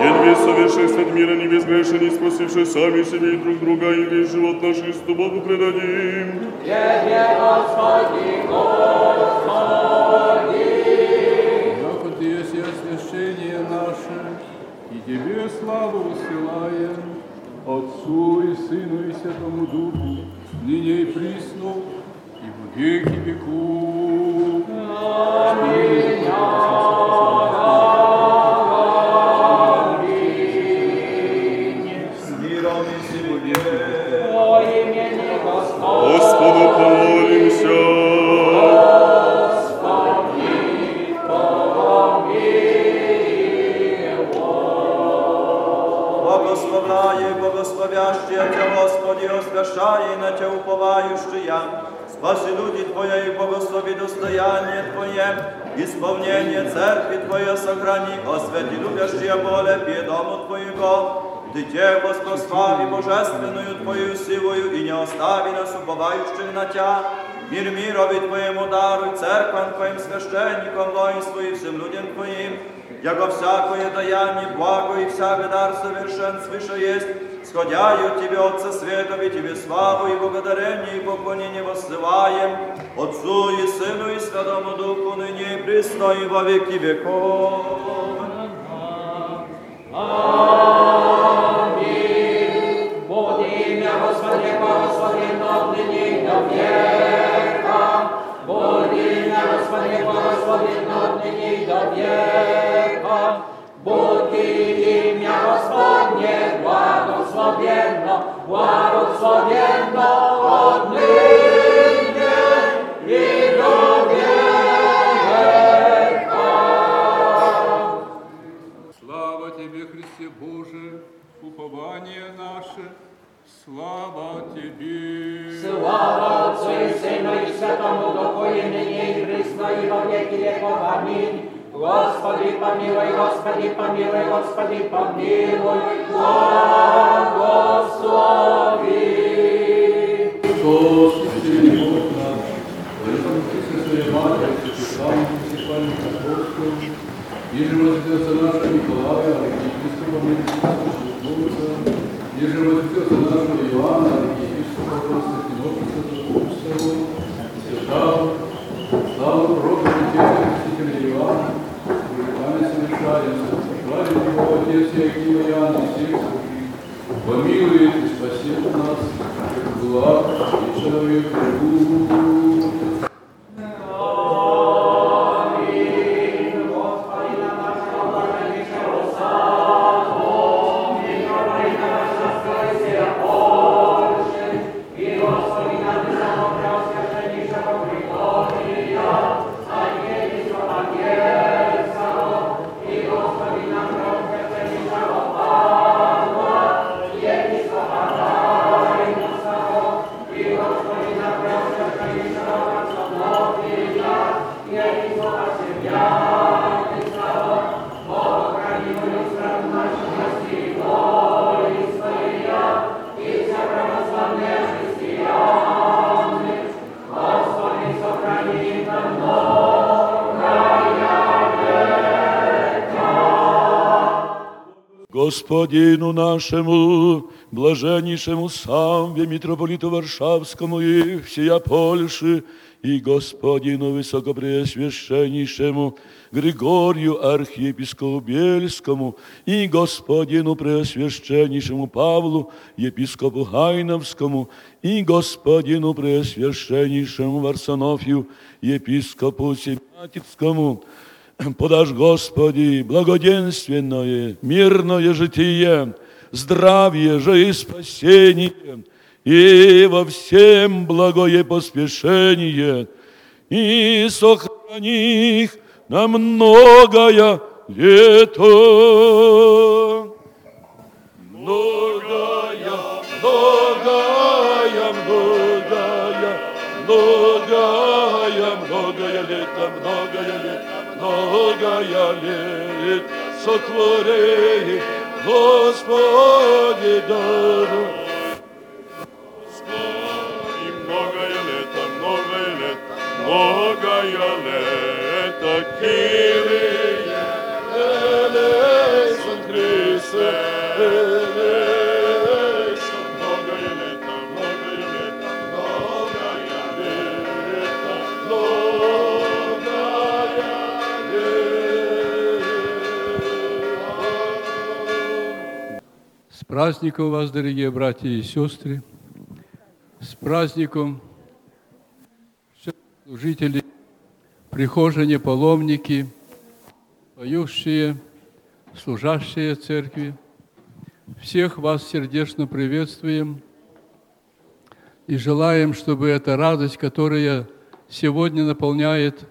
День весь совершенствовать мира не безгрешен, не спасивший сами себе и друг друга, и весь живот наш Христу Богу предадим. Яко Ты есть освящение наше, и Тебе славу высылаем, Отцу и Сыну и освяти любящие более дому Твоего. Дитя воспрослави божественную Твою силою и не остави нас уповающих на Тя. Мир мирови Твоему даруй, церквам Твоим священникам, воинству и всем людям Твоим, яко всякое даяние благо и всякий дар совершен свыше есть, сходяю Тебе, Отце Светови, Тебе славу и благодарение и поклонение воссылаем, Отцу и Сыну и Святому Духу, ныне и присно и во веки веков. Буде ім'я Господнє благословенно нині й до века. Буде ім'я Господнє благословенно нині й до века. Буде ім'я Господнє благословенно, благословенно от Упование наше, слава Тебе. Слава Отцу и Сыну и Святому Духу, и ныне и присно, и во веки веков. Аминь. Господи, помилуй, Господи, помилуй, Господи, помилуй, благослови. Господи, Бог наш, Поэтому со своей Матерью, Святым Муниципальным Апостолом, Еже возвелся нашего Николая, архиепископа Медицинского Еже возвелся нашего Иоанна, архиепископа Константинополя Святого, Святого, славу пророка Митея, Крестителя Иоанна, Память совершаем, славит его Отец Яким Иоанн, и всех святых, помилует Господину нашему, блаженнейшему Самве, митрополиту Варшавскому и всея Польши, и Господину Высокопреосвященнейшему Григорию архиепископу Бельскому, и Господину Преосвященнейшему Павлу, епископу Гайновскому, и Господину Преосвященнейшему Варсонофию, епископу Семятицкому, подашь, Господи, благоденственное, мирное житие, здравие же и спасение, и во всем благое поспешение, и сохрани их на многое лето. Многое, многое лето, многое лето, многое лет сотвори, Господи, добро. И многое лето, многое лето, многое лето, праздником вас, дорогие братья и сестры! С праздником служителей, прихожане, паломники, поющие, служащие церкви. Всех вас сердечно приветствуем и желаем, чтобы эта радость, которая сегодня наполняет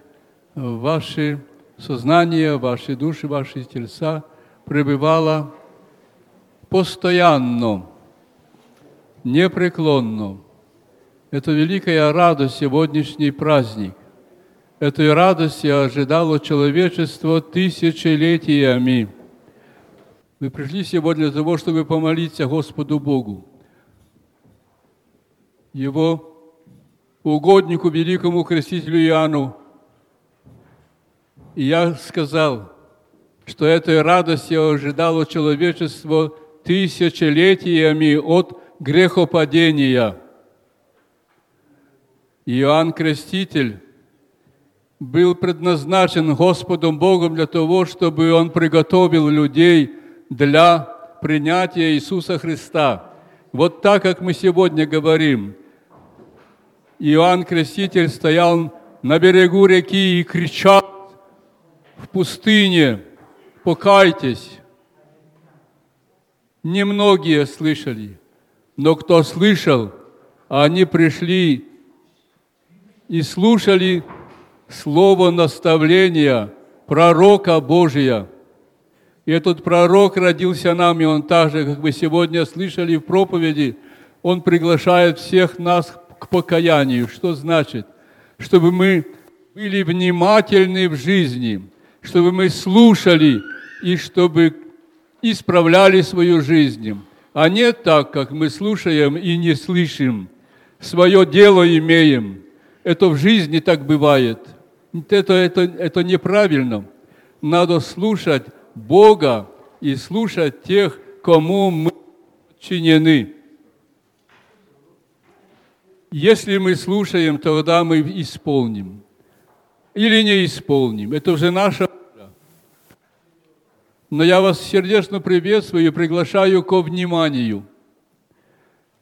ваши сознания, ваши души, ваши тельца, пребывала постоянно, непреклонно. Это великая радость, сегодняшний праздник. Этой радости ожидало человечество тысячелетиями. Мы пришли сегодня для того, чтобы помолиться Господу Богу, Его угоднику, великому крестителю Иоанну. И я сказал, что этой радости ожидало человечество тысячелетиями от грехопадения. Иоанн Креститель был предназначен Господом Богом для того, чтобы Он приготовил людей для принятия Иисуса Христа. Вот так, как мы сегодня говорим, Иоанн Креститель стоял на берегу реки и кричал в пустыне, покайтесь. Немногие слышали, но кто слышал, они пришли и слушали слово наставления пророка Божия. И этот пророк родился нам, и он также, как вы сегодня слышали в проповеди, он приглашает всех нас к покаянию. Что значит? Чтобы мы были внимательны в жизни, чтобы мы слушали и чтобы исправляли свою жизнь, а не так, как мы слушаем и не слышим, свое дело имеем. Это в жизни так бывает. Это, это, это неправильно. Надо слушать Бога и слушать тех, кому мы подчинены. Если мы слушаем, тогда мы исполним. Или не исполним. Это уже наша. Но я вас сердечно приветствую и приглашаю ко вниманию,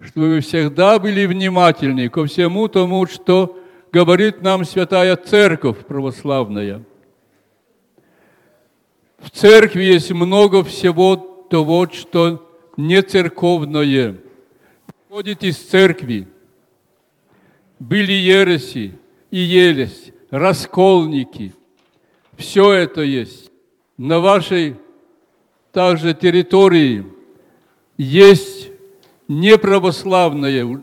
чтобы вы всегда были внимательны ко всему тому, что говорит нам Святая Церковь православная. В церкви есть много всего того, что не церковное. Ходит из церкви. Были ереси и елись, расколники. Все это есть. На вашей также территории есть неправославное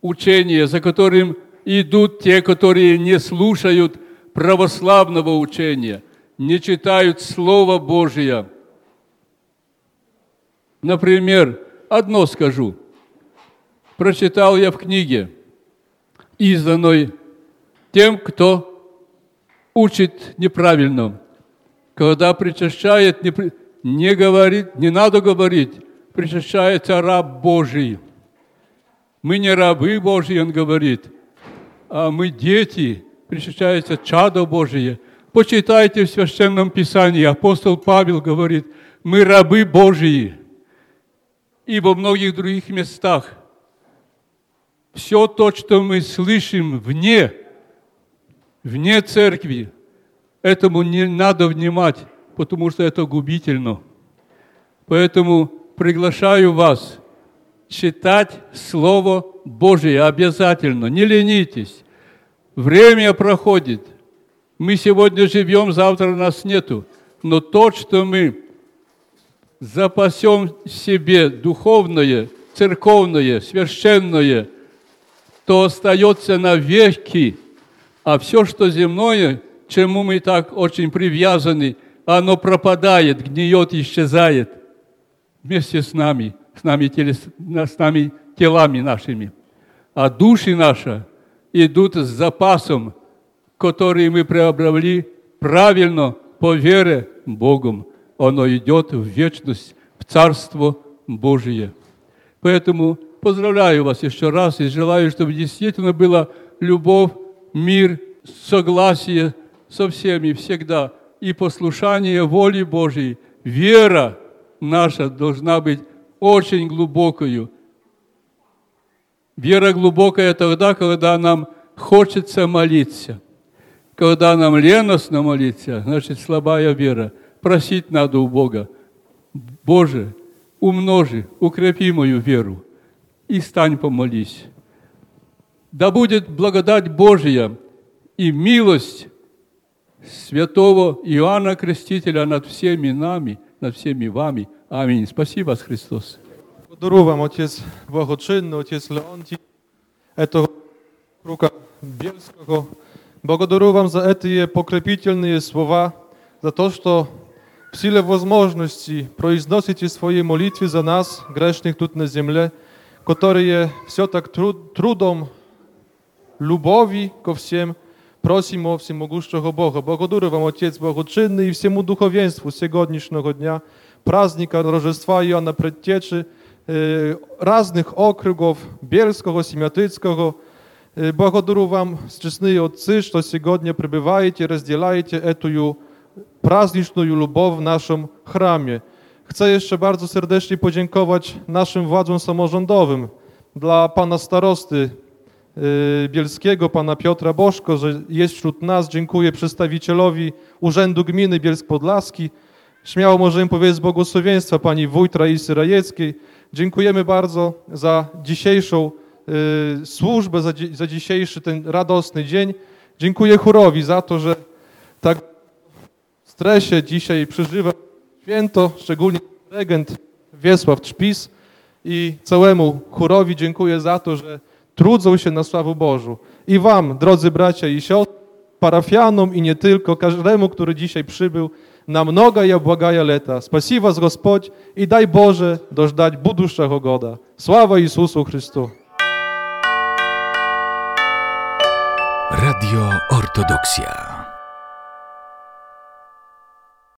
учение, за которым идут те, которые не слушают православного учения, не читают Слово Божие. Например, одно скажу. Прочитал я в книге, изданной тем, кто учит неправильно. Когда причащает, не, не говорит, не надо говорить, причащается раб Божий – мы не рабы Божьи, он говорит, а мы дети, причащается чадо Божие. Почитайте в Священном Писании, апостол Павел говорит, мы рабы Божьи. И во многих других местах. Все то, что мы слышим вне, вне церкви, этому не надо внимать, потому что это губительно. Поэтому приглашаю вас – читать Слово Божие обязательно. Не ленитесь. Время проходит. Мы сегодня живем, завтра нас нету. Но то, что мы запасем себе духовное, церковное, священное, то остается навеки. А все, что земное, чему мы так очень привязаны, оно пропадает, гниет, исчезает вместе с нами, с нами, телес, с нами телами нашими. А души наши идут с запасом, который мы приобрели правильно по вере Богом. Оно идет в вечность, в Царство Божие. Поэтому поздравляю вас еще раз и желаю, чтобы действительно была любовь, мир, согласие со всеми всегда и послушание воле Божьей. Вера наша должна быть очень глубокою. Вера глубокая тогда, когда нам хочется молиться. Когда нам леностно молиться, значит слабая вера. Просить надо у Бога. Боже, умножи, укрепи мою веру и стань помолись. Да будет благодать Божья и милость святого Иоанна Крестителя над всеми нами, над всеми вами. Аминь. Спасибо Христос. Благодарю вам, Отец Благочинный, Отец Леонтий, этого круга Бельского. Благодарю вам за эти покрепительные слова, за то, что в силе возможности произносите свои молитвы за нас, грешных тут на земле, которые все так труд, трудом любови ко всем просим о всемогущего Бога. Благодарю вам, Отец Благочинный, и всему духовенству сегодняшнего дня, праздника Рождества Иоанна Предтечи, э, разных округов, Бельского, Семятыцкого. Э, Благодарю вам, честные отцы, что сегодня пребываете, разделяете эту праздniczną любовь w naszym chramie. Chcę jeszcze bardzo serdecznie podziękować naszym władzom samorządowym, dla pana starosty y, Bielskiego, pana Piotra Boszko, że jest wśród nas. Dziękuję przedstawicielowi Urzędu Gminy Bielsk-Podlaski. Śmiało możemy powiedzieć błogosławieństwa pani wójt Raisy Rajeckiej. Dziękujemy bardzo za dzisiejszą y, służbę, za, za dzisiejszy ten radosny dzień. Dziękuję chórowi za to, że tak w stresie dzisiaj przeżywa święto, szczególnie regent Wiesław Trzpis i całemu chórowi dziękuję za to, że trudzą się na sławę Bożą. I wam, drodzy bracia i siostry, parafianom i nie tylko, każdemu, który dzisiaj przybył, na mnoga i błagaja leta. Spasi was Господь i daj Boże dożdać budущego goda. Sława Jezusu Chrystu. Radio Ortodoksja.